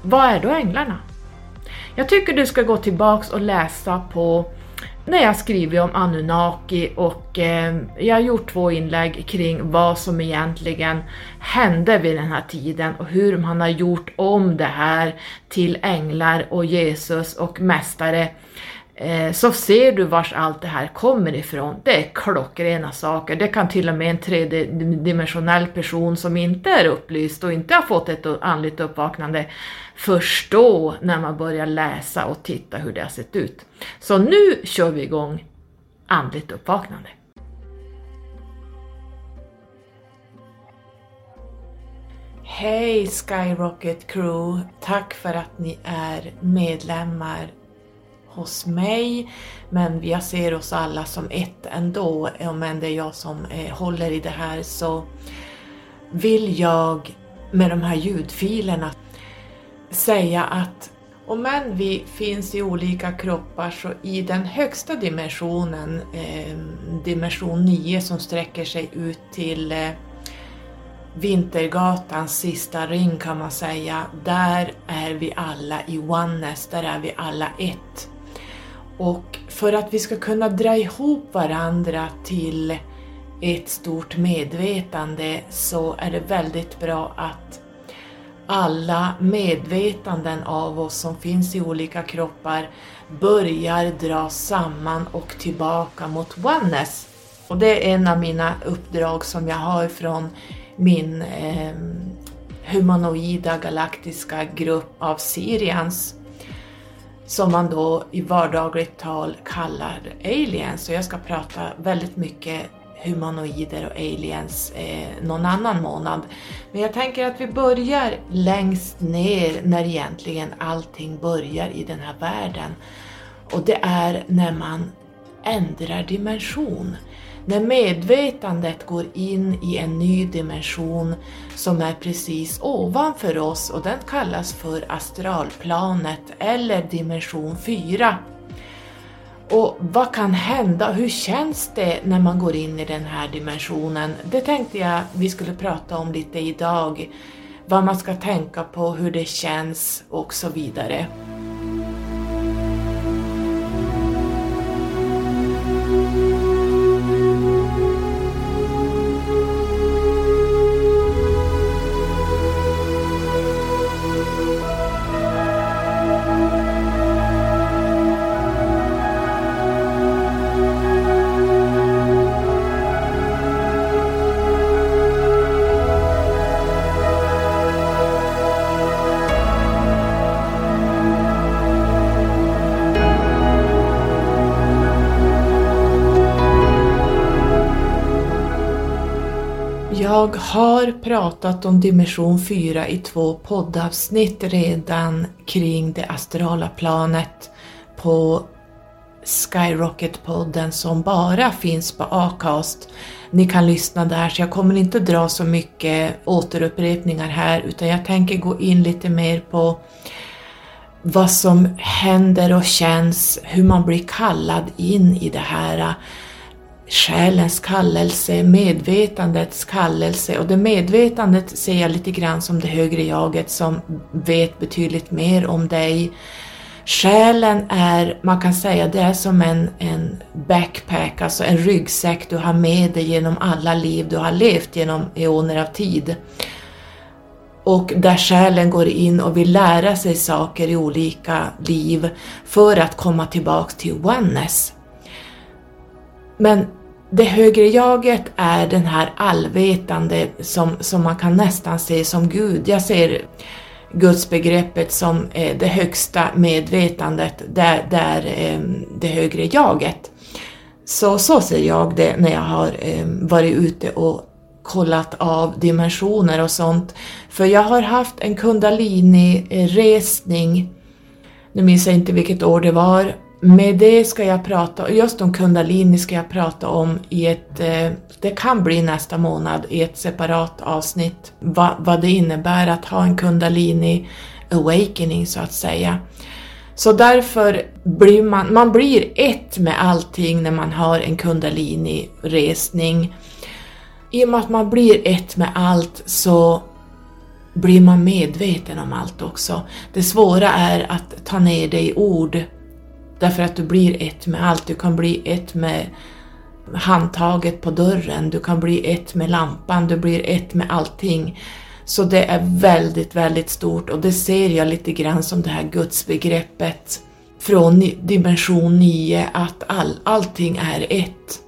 vad är då änglarna? Jag tycker du ska gå tillbaks och läsa på när jag skriver om Anunnaki och eh, jag har gjort två inlägg kring vad som egentligen hände vid den här tiden och hur man har gjort om det här till änglar och Jesus och mästare. Eh, Eh, så ser du vars allt det här kommer ifrån. Det är klockrena saker. Det kan till och med en tredimensionell person som inte är upplyst och inte har fått ett andligt uppvaknande förstå när man börjar läsa och titta hur det har sett ut. Så nu kör vi igång andligt uppvaknande. Hej Skyrocket Crew! Tack för att ni är medlemmar hos mig, men jag ser oss alla som ett ändå. Om än det är jag som eh, håller i det här så vill jag med de här ljudfilerna säga att om än vi finns i olika kroppar så i den högsta dimensionen, eh, dimension 9 som sträcker sig ut till eh, Vintergatans sista ring kan man säga, där är vi alla i oneness, där är vi alla ett. Och för att vi ska kunna dra ihop varandra till ett stort medvetande så är det väldigt bra att alla medvetanden av oss som finns i olika kroppar börjar dra samman och tillbaka mot oneness. Och det är en av mina uppdrag som jag har från min eh, humanoida galaktiska grupp av Sirians som man då i vardagligt tal kallar aliens. Så jag ska prata väldigt mycket humanoider och aliens eh, någon annan månad. Men jag tänker att vi börjar längst ner när egentligen allting börjar i den här världen. Och det är när man ändrar dimension. När medvetandet går in i en ny dimension som är precis ovanför oss och den kallas för astralplanet eller dimension 4. Och vad kan hända? Hur känns det när man går in i den här dimensionen? Det tänkte jag vi skulle prata om lite idag. Vad man ska tänka på, hur det känns och så vidare. Pratat om dimension 4 i två poddavsnitt redan kring det astrala planet på Skyrocket-podden som bara finns på Acast. Ni kan lyssna där så jag kommer inte dra så mycket återupprepningar här utan jag tänker gå in lite mer på vad som händer och känns, hur man blir kallad in i det här själens kallelse, medvetandets kallelse och det medvetandet ser jag lite grann som det högre jaget som vet betydligt mer om dig. Själen är, man kan säga, det är som en, en backpack, alltså en ryggsäck du har med dig genom alla liv du har levt genom eoner av tid. Och där själen går in och vill lära sig saker i olika liv för att komma tillbaks till oneness. Men det högre jaget är den här allvetande som, som man kan nästan se som Gud. Jag ser gudsbegreppet som eh, det högsta medvetandet, där, där eh, det högre jaget. Så, så ser jag det när jag har eh, varit ute och kollat av dimensioner och sånt. För jag har haft en kundalini-resning, nu minns jag inte vilket år det var, med det ska jag prata, just om kundalini ska jag prata om i ett, eh, det kan bli nästa månad i ett separat avsnitt, vad, vad det innebär att ha en kundalini awakening så att säga. Så därför blir man, man blir ett med allting när man har en kundalini-resning. I och med att man blir ett med allt så blir man medveten om allt också. Det svåra är att ta ner det i ord Därför att du blir ett med allt. Du kan bli ett med handtaget på dörren, du kan bli ett med lampan, du blir ett med allting. Så det är väldigt, väldigt stort och det ser jag lite grann som det här gudsbegreppet från dimension 9, att all, allting är ett.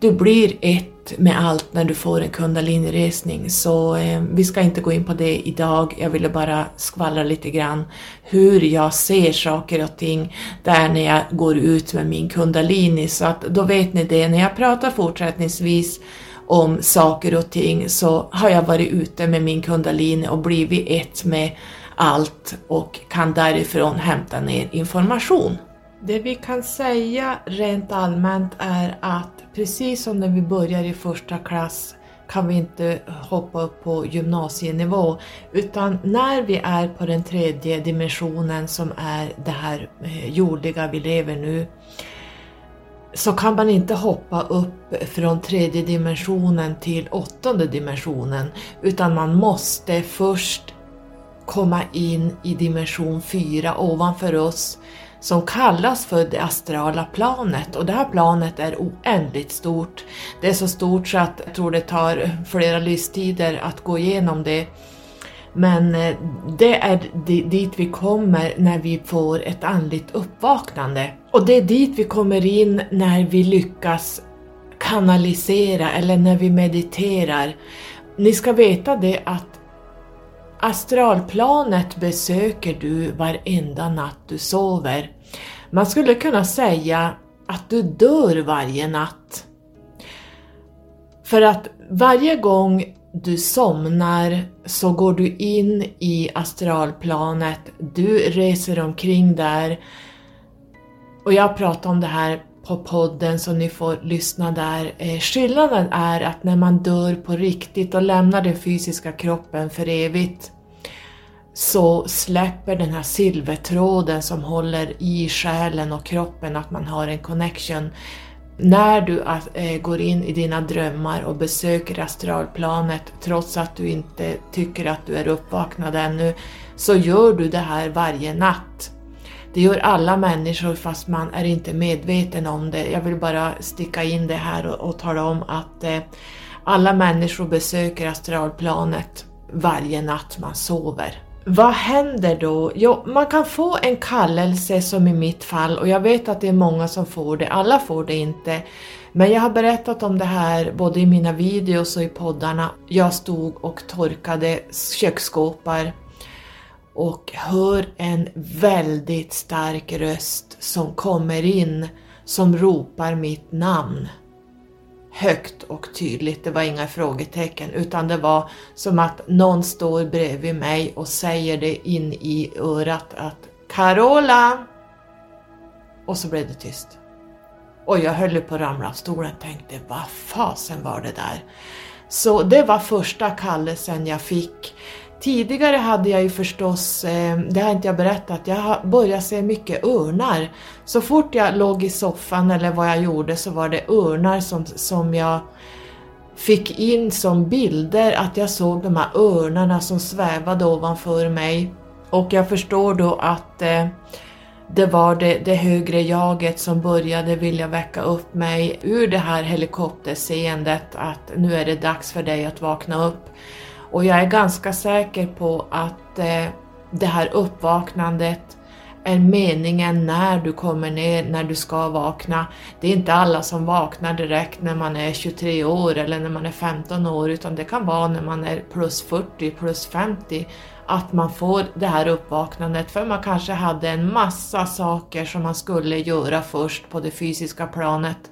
Du blir ett med allt när du får en kundalinresning så eh, vi ska inte gå in på det idag. Jag ville bara skvallra lite grann hur jag ser saker och ting där när jag går ut med min kundalini så att då vet ni det. När jag pratar fortsättningsvis om saker och ting så har jag varit ute med min kundalini och blivit ett med allt och kan därifrån hämta ner information. Det vi kan säga rent allmänt är att precis som när vi börjar i första klass kan vi inte hoppa upp på gymnasienivå utan när vi är på den tredje dimensionen som är det här eh, jordiga vi lever nu så kan man inte hoppa upp från tredje dimensionen till åttonde dimensionen utan man måste först komma in i dimension 4 ovanför oss som kallas för det astrala planet och det här planet är oändligt stort. Det är så stort så att jag tror det tar flera livstider att gå igenom det. Men eh, det är dit vi kommer när vi får ett andligt uppvaknande. Och det är dit vi kommer in när vi lyckas kanalisera eller när vi mediterar. Ni ska veta det att astralplanet besöker du varenda natt du sover. Man skulle kunna säga att du dör varje natt. För att varje gång du somnar så går du in i astralplanet, du reser omkring där. Och jag pratar om det här på podden så ni får lyssna där. Eh, skillnaden är att när man dör på riktigt och lämnar den fysiska kroppen för evigt så släpper den här silvertråden som håller i själen och kroppen att man har en connection. När du eh, går in i dina drömmar och besöker astralplanet trots att du inte tycker att du är uppvaknad ännu så gör du det här varje natt. Det gör alla människor fast man är inte medveten om det. Jag vill bara sticka in det här och, och tala om att eh, alla människor besöker astralplanet varje natt man sover. Vad händer då? Jo, man kan få en kallelse som i mitt fall och jag vet att det är många som får det, alla får det inte. Men jag har berättat om det här både i mina videos och i poddarna. Jag stod och torkade köksskåpar och hör en väldigt stark röst som kommer in som ropar mitt namn. Högt och tydligt, det var inga frågetecken utan det var som att någon står bredvid mig och säger det in i örat att Carola! Och så blev det tyst. Och jag höll på att ramla av stolen och tänkte vad fasen var det där? Så det var första kallelsen jag fick. Tidigare hade jag ju förstås, eh, det har inte jag berättat, jag började se mycket örnar. Så fort jag låg i soffan eller vad jag gjorde så var det örnar som, som jag fick in som bilder, att jag såg de här örnarna som svävade ovanför mig. Och jag förstår då att eh, det var det, det högre jaget som började vilja väcka upp mig ur det här helikopterseendet att nu är det dags för dig att vakna upp. Och jag är ganska säker på att eh, det här uppvaknandet är meningen när du kommer ner, när du ska vakna. Det är inte alla som vaknar direkt när man är 23 år eller när man är 15 år utan det kan vara när man är plus 40, plus 50 att man får det här uppvaknandet för man kanske hade en massa saker som man skulle göra först på det fysiska planet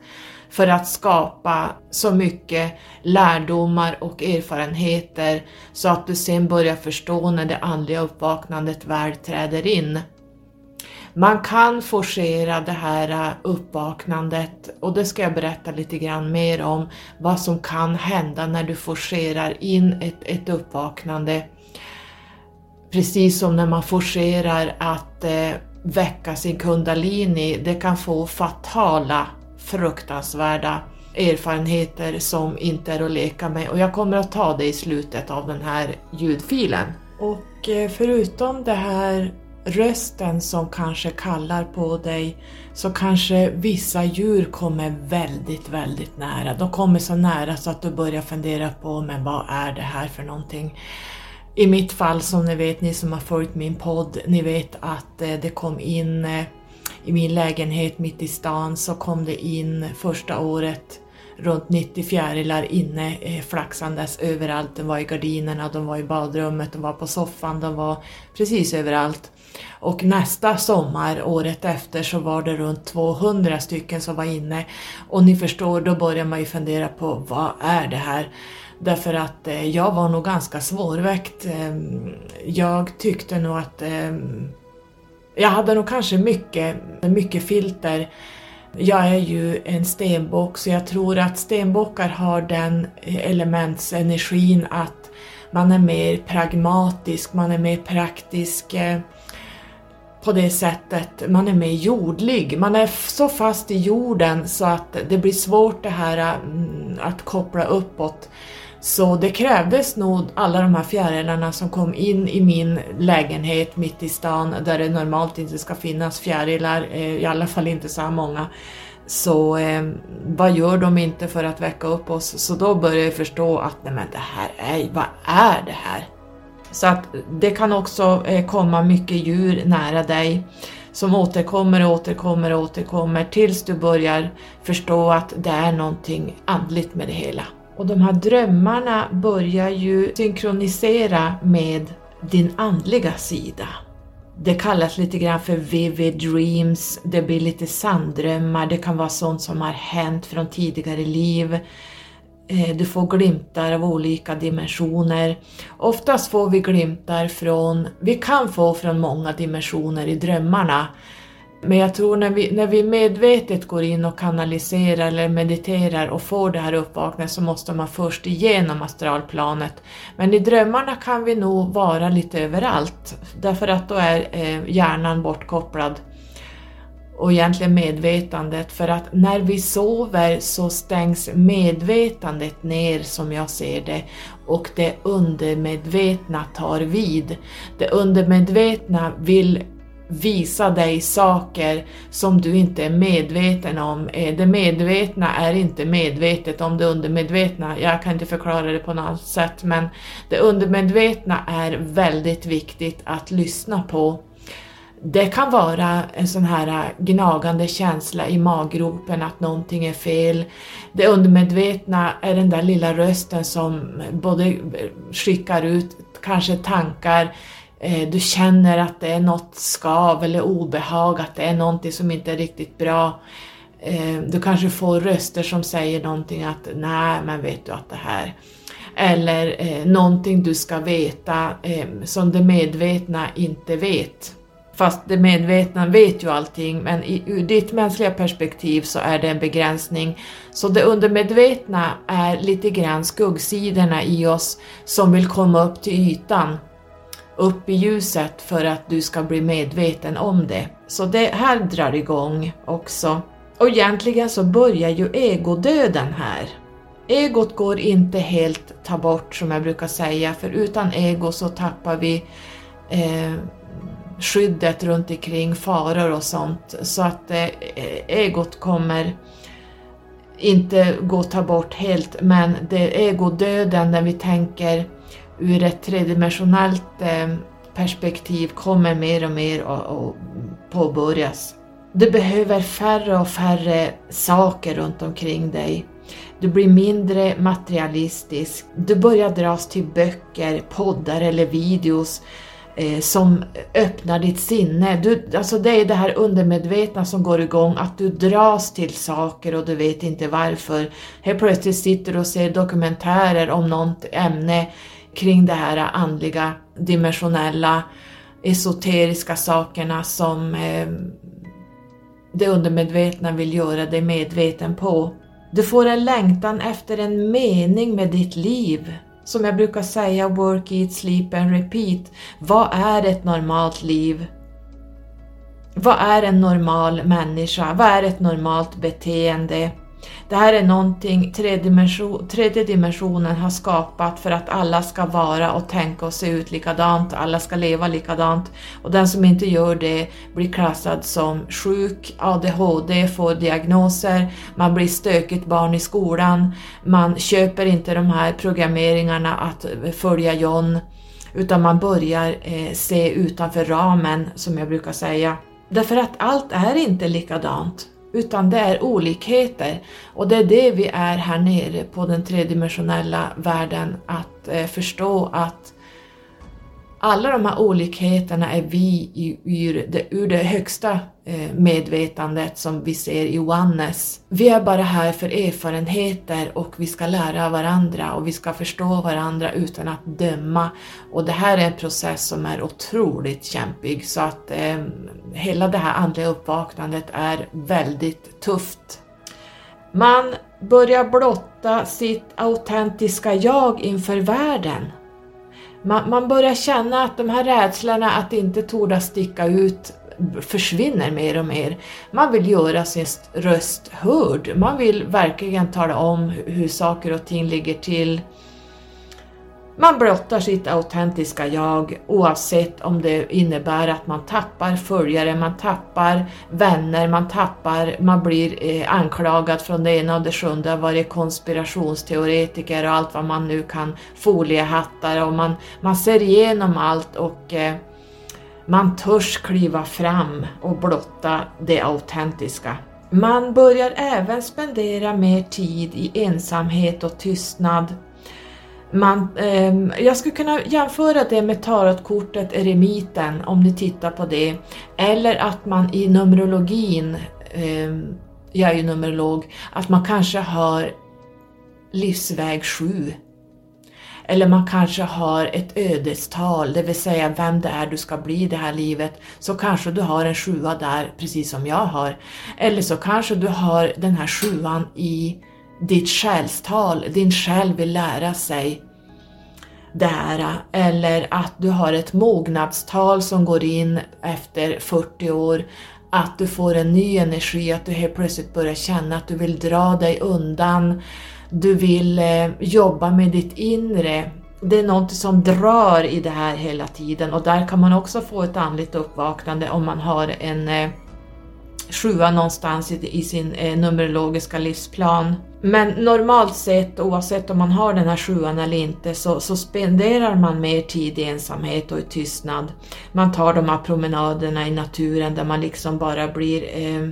för att skapa så mycket lärdomar och erfarenheter så att du sen börjar förstå när det andliga uppvaknandet väl träder in. Man kan forcera det här uppvaknandet och det ska jag berätta lite grann mer om vad som kan hända när du forcerar in ett, ett uppvaknande. Precis som när man forcerar att eh, väcka sin kundalini, det kan få fatala fruktansvärda erfarenheter som inte är att leka med och jag kommer att ta det i slutet av den här ljudfilen. Och eh, förutom det här rösten som kanske kallar på dig så kanske vissa djur kommer väldigt, väldigt nära. De kommer så nära så att du börjar fundera på men vad är det här för någonting? I mitt fall som ni vet, ni som har följt min podd, ni vet att eh, det kom in eh, i min lägenhet mitt i stan så kom det in första året runt 90 fjärilar inne eh, flaxandes överallt. De var i gardinerna, de var i badrummet, de var på soffan, de var precis överallt. Och nästa sommar, året efter, så var det runt 200 stycken som var inne. Och ni förstår, då börjar man ju fundera på vad är det här? Därför att eh, jag var nog ganska svårväckt. Eh, jag tyckte nog att ehm, jag hade nog kanske mycket, mycket filter. Jag är ju en stenbock så jag tror att stenbockar har den elementsenergin att man är mer pragmatisk, man är mer praktisk eh, på det sättet. Man är mer jordlig. Man är så fast i jorden så att det blir svårt det här mm, att koppla uppåt. Så det krävdes nog alla de här fjärilarna som kom in i min lägenhet mitt i stan där det normalt inte ska finnas fjärilar, eh, i alla fall inte så här många. Så eh, vad gör de inte för att väcka upp oss? Så då började jag förstå att nej men det här är, vad är det här? Så att det kan också eh, komma mycket djur nära dig som återkommer och återkommer och återkommer tills du börjar förstå att det är någonting andligt med det hela. Och de här drömmarna börjar ju synkronisera med din andliga sida. Det kallas lite grann för vivid dreams, det blir lite sanddrömmar, det kan vara sånt som har hänt från tidigare liv. Eh, du får glimtar av olika dimensioner. Oftast får vi glimtar från, vi kan få från många dimensioner i drömmarna. Men jag tror när vi, när vi medvetet går in och kanaliserar eller mediterar och får det här uppvaknandet så måste man först igenom astralplanet. Men i drömmarna kan vi nog vara lite överallt därför att då är eh, hjärnan bortkopplad och egentligen medvetandet för att när vi sover så stängs medvetandet ner som jag ser det och det undermedvetna tar vid. Det undermedvetna vill visa dig saker som du inte är medveten om. Eh, det medvetna är inte medvetet om det undermedvetna. Jag kan inte förklara det på något sätt men det undermedvetna är väldigt viktigt att lyssna på. Det kan vara en sån här gnagande känsla i maggropen att någonting är fel. Det undermedvetna är den där lilla rösten som både skickar ut kanske tankar Eh, du känner att det är något skav eller obehag, att det är någonting som inte är riktigt bra. Eh, du kanske får röster som säger någonting att nej men vet du att det här eller eh, någonting du ska veta eh, som det medvetna inte vet. Fast det medvetna vet ju allting men i, ur ditt mänskliga perspektiv så är det en begränsning. Så det undermedvetna är lite grann skuggsidorna i oss som vill komma upp till ytan upp i ljuset för att du ska bli medveten om det. Så det här drar igång också. Och egentligen så börjar ju egodöden här. Egot går inte helt ta bort som jag brukar säga, för utan ego så tappar vi eh, skyddet runt omkring faror och sånt. Så att eh, egot kommer inte gå ta bort helt, men det är egodöden när vi tänker ur ett tredimensionellt eh, perspektiv kommer mer och mer att påbörjas. Du behöver färre och färre saker runt omkring dig. Du blir mindre materialistisk. Du börjar dras till böcker, poddar eller videos eh, som öppnar ditt sinne. Du, alltså det är det här undermedvetna som går igång, att du dras till saker och du vet inte varför. Helt plötsligt sitter du och ser dokumentärer om något ämne kring det här andliga, dimensionella, esoteriska sakerna som eh, det undermedvetna vill göra dig medveten på. Du får en längtan efter en mening med ditt liv. Som jag brukar säga, work, eat, sleep and repeat. Vad är ett normalt liv? Vad är en normal människa? Vad är ett normalt beteende? Det här är någonting tredje dimensionen har skapat för att alla ska vara och tänka och se ut likadant, alla ska leva likadant och den som inte gör det blir klassad som sjuk, ADHD, får diagnoser, man blir stökigt barn i skolan, man köper inte de här programmeringarna att följa John utan man börjar eh, se utanför ramen som jag brukar säga. Därför att allt är inte likadant utan det är olikheter. Och det är det vi är här nere på den tredimensionella världen, att eh, förstå att alla de här olikheterna är vi ur det, ur det högsta eh, medvetandet som vi ser i oneness. Vi är bara här för erfarenheter och vi ska lära varandra och vi ska förstå varandra utan att döma. Och det här är en process som är otroligt kämpig så att eh, hela det här andliga uppvaknandet är väldigt tufft. Man börjar blotta sitt autentiska jag inför världen man, man börjar känna att de här rädslorna att inte torda sticka ut försvinner mer och mer. Man vill göra sin röst hörd, man vill verkligen tala om hur saker och ting ligger till. Man blottar sitt autentiska jag oavsett om det innebär att man tappar följare, man tappar vänner, man tappar, man blir eh, anklagad från det ena och det sjunde av varje konspirationsteoretiker och allt vad man nu kan, foliehattar och man, man ser igenom allt och eh, man törs kliva fram och blotta det autentiska. Man börjar även spendera mer tid i ensamhet och tystnad man, eh, jag skulle kunna jämföra det med tarotkortet eremiten om ni tittar på det. Eller att man i Numerologin, eh, jag är ju numerolog, att man kanske har livsväg 7. Eller man kanske har ett ödestal, det vill säga vem det är du ska bli i det här livet. Så kanske du har en sjua där, precis som jag har. Eller så kanske du har den här sjuan i ditt själstal, din själ vill lära sig det här. Eller att du har ett mognadstal som går in efter 40 år. Att du får en ny energi, att du helt plötsligt börjar känna att du vill dra dig undan. Du vill eh, jobba med ditt inre. Det är något som drar i det här hela tiden och där kan man också få ett andligt uppvaknande om man har en eh, sjua någonstans i, i sin eh, numerologiska livsplan. Men normalt sett, oavsett om man har den här sjuan eller inte, så, så spenderar man mer tid i ensamhet och i tystnad. Man tar de här promenaderna i naturen där man liksom bara blir eh,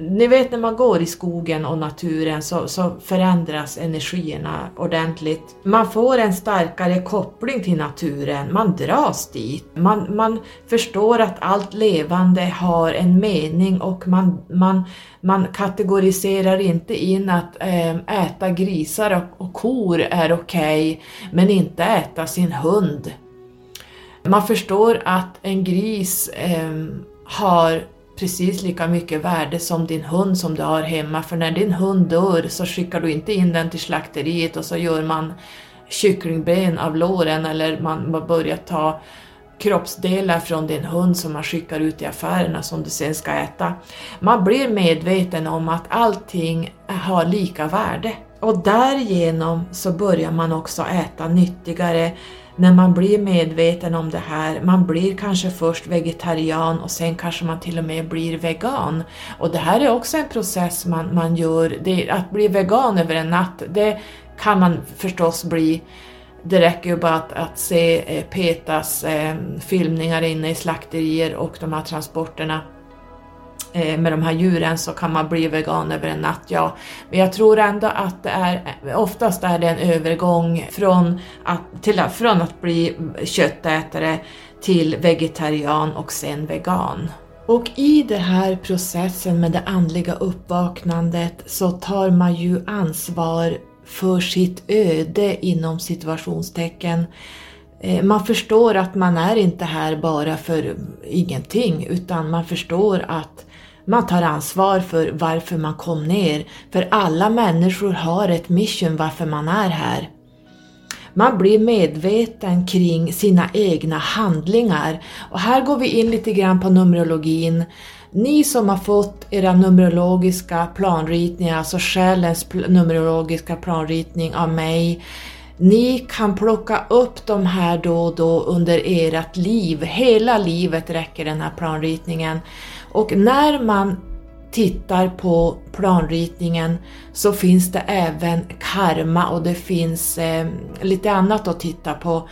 ni vet när man går i skogen och naturen så, så, förändras energierna ordentligt. Man får en starkare koppling till naturen, man dras dit. Man, man förstår att allt levande har en mening och man, man, man kategoriserar inte in att ehm, äta grisar och, och kor är okej, okay, men inte äta sin hund. Man förstår att en gris eh, har precis lika mycket värde som din hund som du har hemma. För när din hund dör så skickar du inte in den till slakteriet och så gör man kycklingben av låren eller man börjar ta kroppsdelar från din hund som man skickar ut i affärerna som du sen ska äta. Man blir medveten om att allting har lika värde och därigenom så börjar man också äta nyttigare när man blir medveten om det här, man blir kanske först vegetarian och sen kanske man till och med blir vegan. Och det här är också en process man, man gör, det, att bli vegan över en natt, det kan man förstås bli. Det räcker ju bara att, att se eh, Petas eh, filmningar inne i slakterier och de här transporterna. Eh, med de här djuren så kan man bli vegan över en natt, ja. Men jag tror ändå att det är, oftast är det en övergång från att, till, från att bli köttätare till vegetarian och sen vegan. Och i den här processen med det andliga uppvaknandet så tar man ju ansvar för sitt öde inom situationstecken. Eh, man förstår att man är inte här bara för ingenting utan man förstår att man tar ansvar för varför man kom ner, för alla människor har ett mission varför man är här. Man blir medveten kring sina egna handlingar och här går vi in lite grann på Numerologin. Ni som har fått era numerologiska planritningar, alltså själens numerologiska planritning av mig, ni kan plocka upp de här då och då under ert liv. Hela livet räcker den här planritningen. Och när man tittar på planritningen så finns det även karma och det finns eh, lite annat att titta på.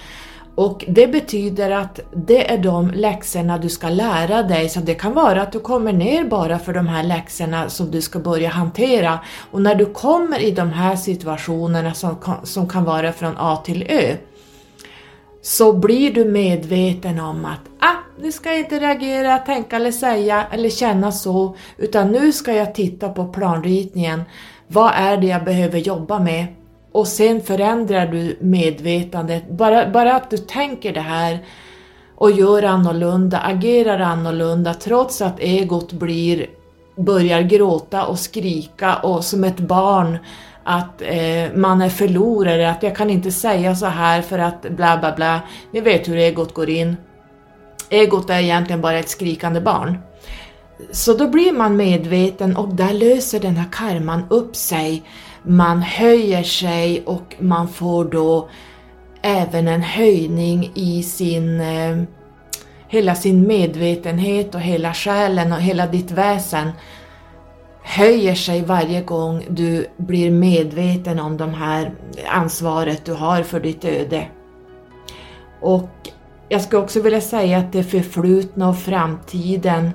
Och det betyder att det är de läxorna du ska lära dig, så det kan vara att du kommer ner bara för de här läxorna som du ska börja hantera. Och när du kommer i de här situationerna som som kan vara från A till Ö, så blir du medveten om att ah, nu ska jag inte reagera, tänka eller säga eller känna så, utan nu ska jag titta på planritningen. Vad är det jag behöver jobba med? Och sen förändrar du medvetandet. Bara, bara att du tänker det här och gör annorlunda, agerar annorlunda trots att egot blir, börjar gråta och skrika och som ett barn att eh, man är förlorare, att jag kan inte säga så här för att bla bla bla. Ni vet hur egot går in. Egot är egentligen bara ett skrikande barn. Så då blir man medveten och där löser den här karman upp sig. Man höjer sig och man får då även en höjning i sin eh, hela sin medvetenhet och hela själen och hela ditt väsen höjer sig varje gång du blir medveten om det här ansvaret du har för ditt öde. Och jag skulle också vilja säga att det förflutna och framtiden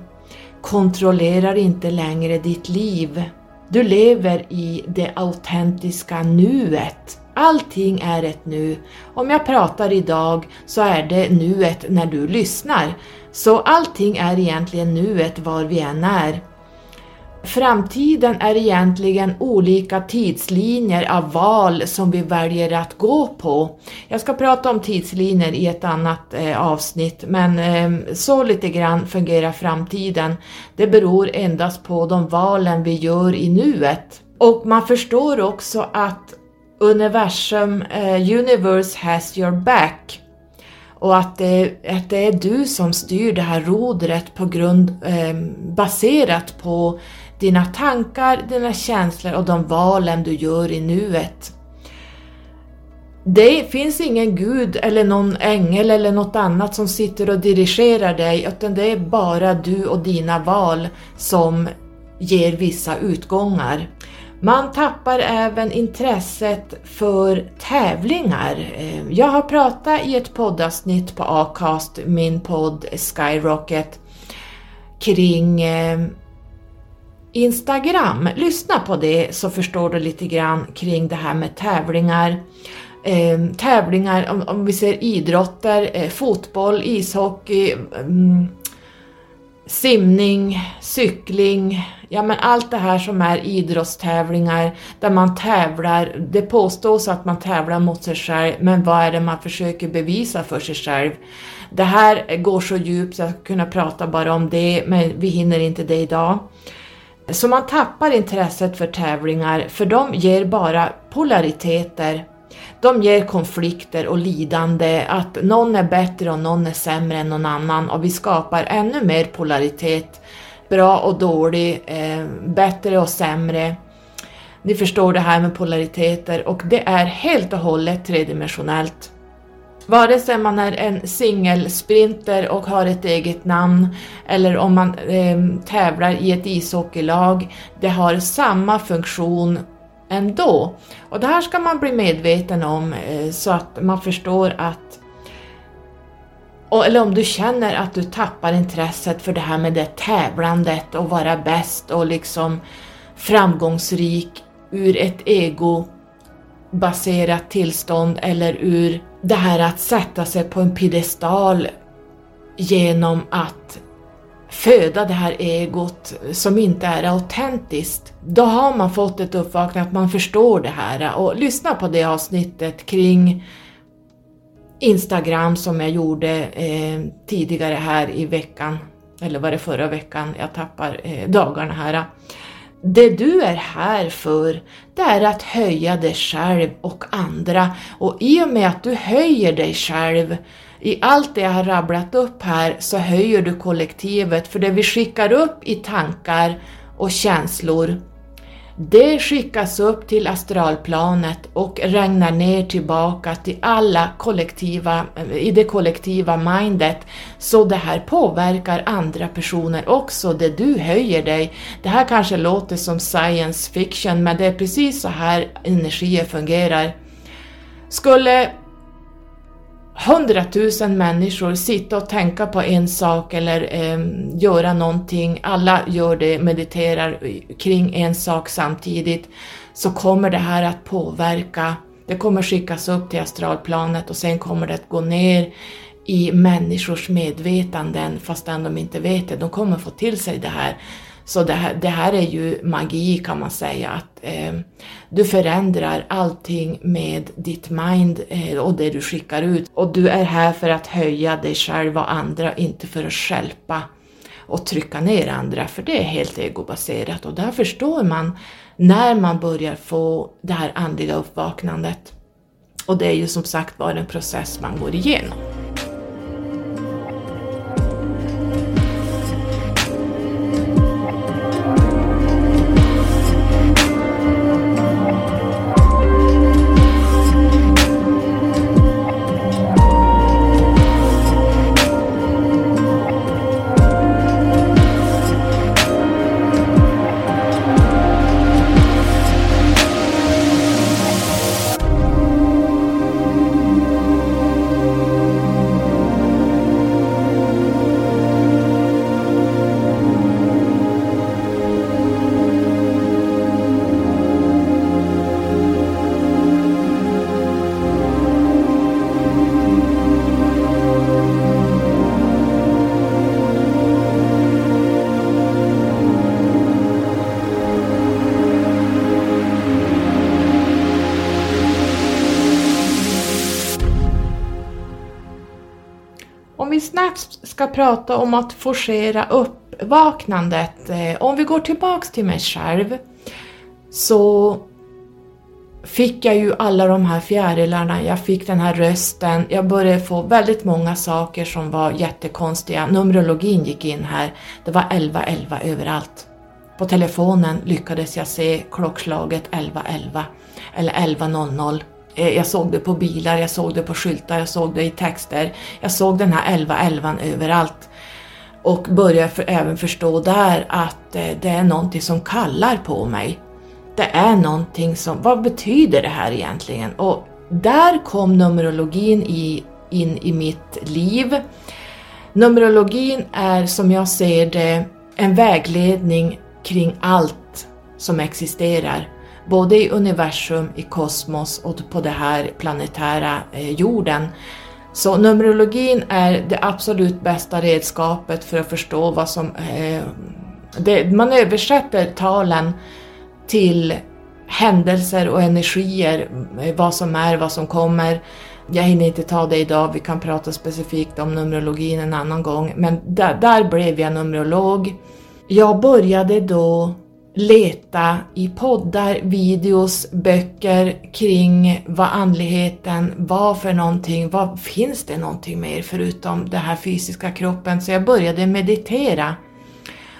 kontrollerar inte längre ditt liv. Du lever i det autentiska nuet. allting är ett nu. Om jag pratar idag så är det nuet när du lyssnar. Så allting är egentligen nuet var vi än är. Framtiden är egentligen olika tidslinjer av val som vi väljer att gå på. Jag ska prata om tidslinjer i ett annat eh, avsnitt, men eh, så lite grann fungerar framtiden. Det beror endast på de valen vi gör i nuet. Och man förstår också att universum, eh, universe has your back och att det, att det är du som styr det här rodret på grund, eh, baserat på dina tankar, dina känslor och de valen du gör i nuet. Det finns ingen gud eller någon ängel eller något annat som sitter och dirigerar dig utan det är bara du och dina val som ger vissa utgångar. Man tappar även intresset för tävlingar. Eh, jag har pratat i ett poddavsnitt på Acast, min podd Skyrocket, kring eh, Instagram. Lyssna på det så förstår du lite grann kring det här med tävlingar. Eh, tävlingar, om, om, vi ser idrotter, eh, fotboll, ishockey, mm, simning, cykling, ja men allt det här som är idrottstävlingar där man tävlar, det påstås att man tävlar mot sig själv, men vad är det man försöker bevisa för sig själv? Det här går så djupt så jag kunna prata bara om det, men vi hinner inte det idag. Så man tappar intresset för tävlingar, för de ger bara polariteter. De ger konflikter och lidande, att någon är bättre och någon är sämre än någon annan och vi skapar ännu mer polaritet. Bra och dålig, eh, bättre och sämre. Ni förstår det här med polariteter och det är helt och hållet tredimensionellt. Vare sig man är en singelsprinter och har ett eget namn eller om man eh, tävlar i ett ishockeylag, det har samma funktion ändå. Och det här ska man bli medveten om eh, så att man förstår att eller om du känner att du tappar intresset för det här med det tävlandet och vara bäst och liksom framgångsrik ur ett egobaserat tillstånd eller ur det här att sätta sig på en piedestal genom att föda det här egot som inte är autentiskt, då har man fått ett uppvaknande att man förstår det här och lyssna på det avsnittet kring Instagram som jag gjorde eh, tidigare här i veckan, eller var det förra veckan, jag tappar eh, dagarna här. Det du är här för, det är att höja dig själv och andra. Och i och med att du höjer dig själv i allt det jag har rabblat upp här så höjer du kollektivet. För det vi skickar upp i tankar och känslor det skickas upp till astralplanet och regnar ner tillbaka till alla kollektiva, eh, i det kollektiva mindet. Så det här påverkar andra personer också, det du höjer dig. Det här kanske låter som science fiction, men det är precis så här energier fungerar. Skulle hundratusen människor sitta och tänka på en sak eller eh, göra någonting, alla gör det, mediterar kring en sak samtidigt, så kommer det här att påverka, det kommer skickas upp till astralplanet och sen kommer det att gå ner i människors medvetanden fastän de inte vet det, de kommer få till sig det här. Så det här, det här är ju magi kan man säga, att eh, du förändrar allting med ditt mind eh, och det du skickar ut. Och du är här för att höja dig själv och andra, inte för att skälpa och trycka ner andra, för det är helt egobaserat och där förstår man när man börjar få det här andliga uppvaknandet. Och det är ju som sagt var en process man går igenom. Prata om att forcera uppvaknandet. Eh, om vi går tillbaks till mig själv så fick jag ju alla de här fjärilarna, jag fick den här rösten, jag började få väldigt många saker som var jättekonstiga. Numerologin gick in här, det var 1111 överallt. På telefonen lyckades jag se klockslaget 1111 eller 1100. Eh, jag såg det på bilar, jag såg det på skyltar, jag såg det i texter. Jag såg den här 1111 överallt. Och började för, även förstå där att eh, det är någonting som kallar på mig. Det är någonting som, vad betyder det här egentligen? Och där kom Numerologin i, in i mitt liv. Numerologin är som jag ser det en vägledning kring allt som existerar. Både i universum, i kosmos och på det här planetära eh, jorden. Så Numerologin är det absolut bästa redskapet för att förstå vad som... Eh, det, man översätter talen till händelser och energier, eh, vad som är, vad som kommer. Jag hinner inte ta det idag, vi kan prata specifikt om Numerologin en annan gång, men där, där blev jag Numerolog. Jag började då leta i poddar, videos, böcker kring vad andligheten var för någonting. Vad finns det någonting mer förutom den här fysiska kroppen? Så jag började meditera.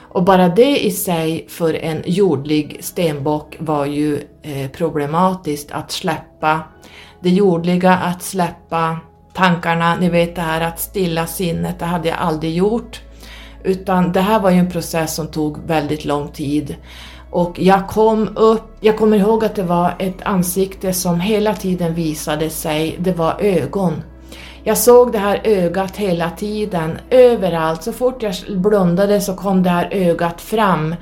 Och bara det i sig för en jordlig stenbock var ju eh, problematiskt att släppa det jordliga, att släppa tankarna, ni vet det här att stilla sinnet, det hade jag aldrig gjort. Utan det här var ju en process som tog väldigt lång tid. Och jag kom upp, jag kommer ihåg att det var ett ansikte som hela tiden visade sig, det var ögon. Jag såg det här ögat hela tiden, överallt. Så fort jag blundade så kom det här ögat fram.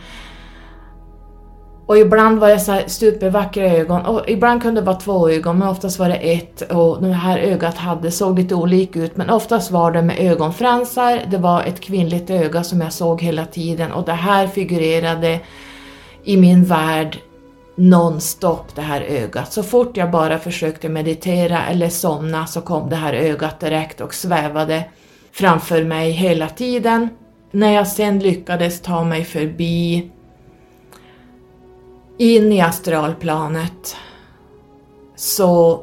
Och ibland var det så här supervackra ögon och ibland kunde det vara två ögon men oftast var det ett och det här ögat hade, såg lite olika ut men oftast var det med ögonfransar, det var ett kvinnligt öga som jag såg hela tiden och det här figurerade i min värld nonstop det här ögat. Så fort jag bara försökte meditera eller somna så kom det här ögat direkt och svävade framför mig hela tiden. När jag sen lyckades ta mig förbi in i astralplanet så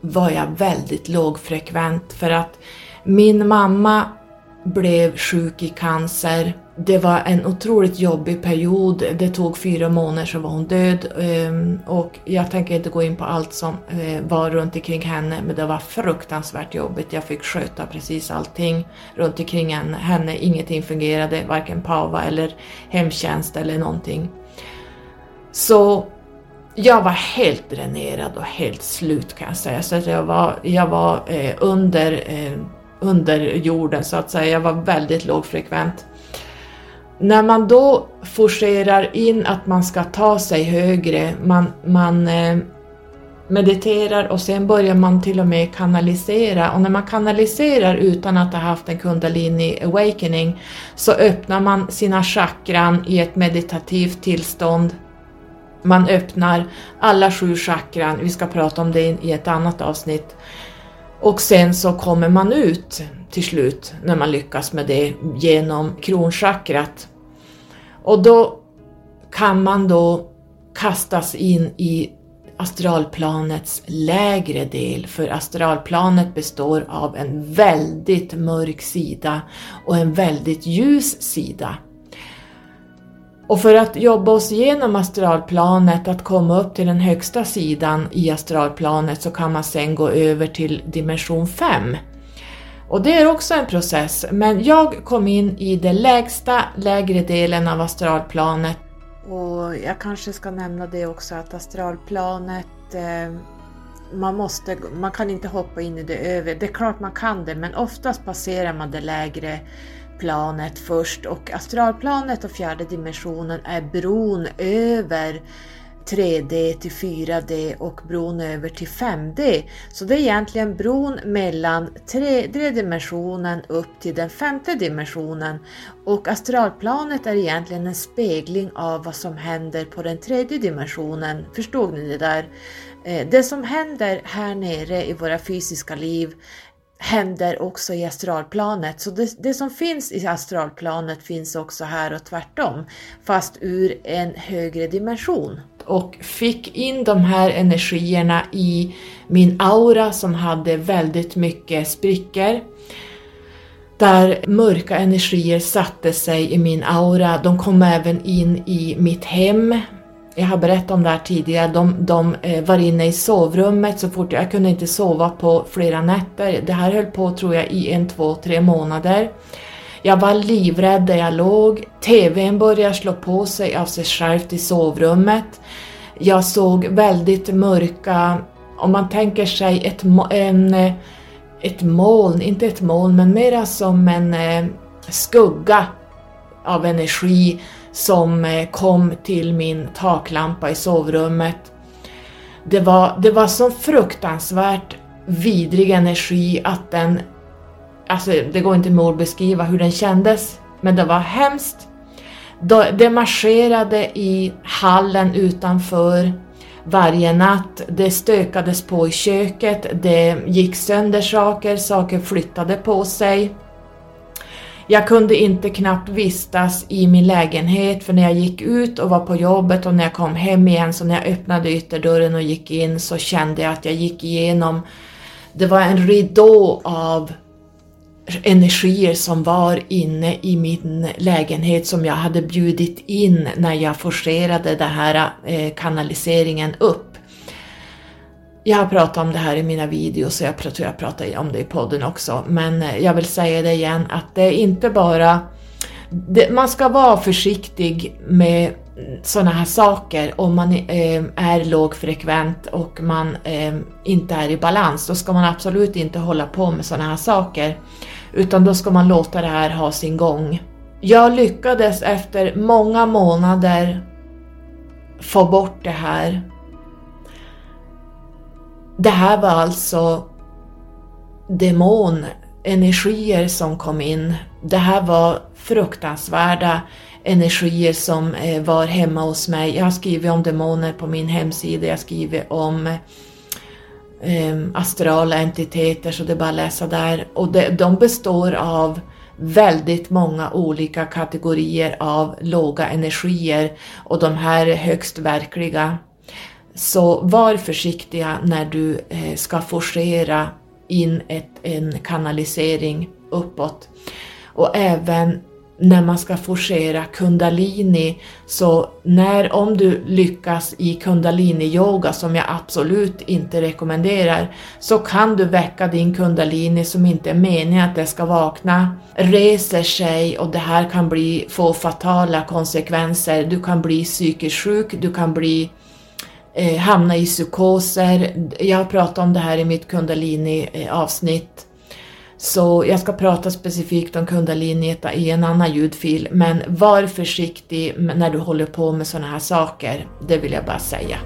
var jag väldigt lågfrekvent för att min mamma blev sjuk i cancer det var en otroligt jobbig period. Det tog fyra månader så var hon död ehm, och jag tänker inte gå in på allt som eh, var runt omkring henne men det var fruktansvärt jobbigt. Jag fick sköta precis allting runt omkring henne. Ingenting fungerade, varken PAVA eller hemtjänst eller någonting. Så jag var helt dränerad och helt slut kan jag säga. Så jag var, jag var eh, under, eh, under jorden så att säga. Jag var väldigt lågfrekvent. När man då forcerar in att man ska ta sig högre, man, man eh, mediterar och sen börjar man till och med kanalisera och när man kanaliserar utan att ha haft en kundalini awakening så öppnar man sina chakran i ett meditativt tillstånd. Man öppnar alla sju chakran, vi ska prata om det i ett annat avsnitt. Och sen så kommer man ut till slut när man lyckas med det genom kronchakrat. Och då kan man då kastas in i astralplanets lägre del, för astralplanet består av en väldigt mörk sida och en väldigt ljus sida. Och för att jobba oss igenom astralplanet, att komma upp till den högsta sidan i astralplanet så kan man sen gå över till dimension 5. Och det är också en process, men jag kom in i den lägsta, lägre delen av astralplanet. Och jag kanske ska nämna det också att astralplanet eh, man, måste, man kan inte hoppa in i det övre. Det är klart man kan det, men oftast passerar man det lägre planet först och astralplanet och fjärde dimensionen är bron över 3D till 4D och bron över till 5D. Så det är egentligen bron mellan tredje dimensionen upp till den femte dimensionen och astralplanet är egentligen en spegling av vad som händer på den tredje dimensionen. Förstod ni det där? Eh, det som händer här nere i våra fysiska liv händer också i astralplanet. Så det, det, som finns i astralplanet finns också här och tvärtom, fast ur en högre dimension. Och fick in de här energierna i min aura som hade väldigt mycket sprickor. Där mörka energier satte sig i min aura. De kom även in i mitt hem jag har berättat om det här tidigare, de, de eh, var inne i sovrummet så fort jag kunde inte sova på flera nätter. Det här höll på tror jag i en, två, tre månader. Jag var livrädd där jag låg. TVn började slå på sig av sig självt i sovrummet. Jag såg väldigt mörka, om man tänker sig ett, en, eh, ett moln, inte ett moln men mera som en eh, skugga av energi som eh, kom till min taklampa i sovrummet. Det var, det var så fruktansvärt vidrig energi att den, alltså det går inte med att beskriva hur den kändes, men det var hemskt. Det marscherade i hallen utanför varje natt, det stökades på i köket, det gick sönder saker, saker flyttade på sig. Jag kunde inte knappt vistas i min lägenhet för när jag gick ut och var på jobbet och när jag kom hem igen så när jag öppnade ytterdörren och gick in så kände jag att jag gick igenom, det var en ridå av energier som var inne i min lägenhet som jag hade bjudit in när jag forcerade den här eh, kanaliseringen upp. Jag har pratat om det här i mina videos och jag tror jag pratar om det i podden också, men eh, jag vill säga det igen att det är inte bara... Det, man ska vara försiktig med sådana här saker om man eh, är lågfrekvent och man eh, inte är i balans. Då ska man absolut inte hålla på med sådana här saker, utan då ska man låta det här ha sin gång. Jag lyckades efter många månader få bort det här det här var alltså demonenergier som kom in. Det här var fruktansvärda energier som eh, var hemma hos mig. Jag har skrivit om demoner på min hemsida, jag har skrivit om eh, Ehm, astrala entiteter så det är bara att läsa där. Och de, de består av väldigt många olika kategorier av låga energier och de här är högst verkliga. Så var försiktiga när du eh, ska forcera in ett, en kanalisering uppåt. Och även när man ska forcera kundalini, så när, om du lyckas i kundalini-yoga, som jag absolut inte rekommenderar, så kan du väcka din kundalini som inte är meningen att det ska vakna, reser sig och det här kan bli, få fatala konsekvenser. Du kan bli psykiskt sjuk, du kan bli eh, hamna i psykoser. Jag har pratat om det här i mitt kundalini-avsnitt. Eh, så jag ska prata specifikt om kundalini i en annan ljudfil, men var försiktig när du håller på med sådana här saker, det vill jag bara säga.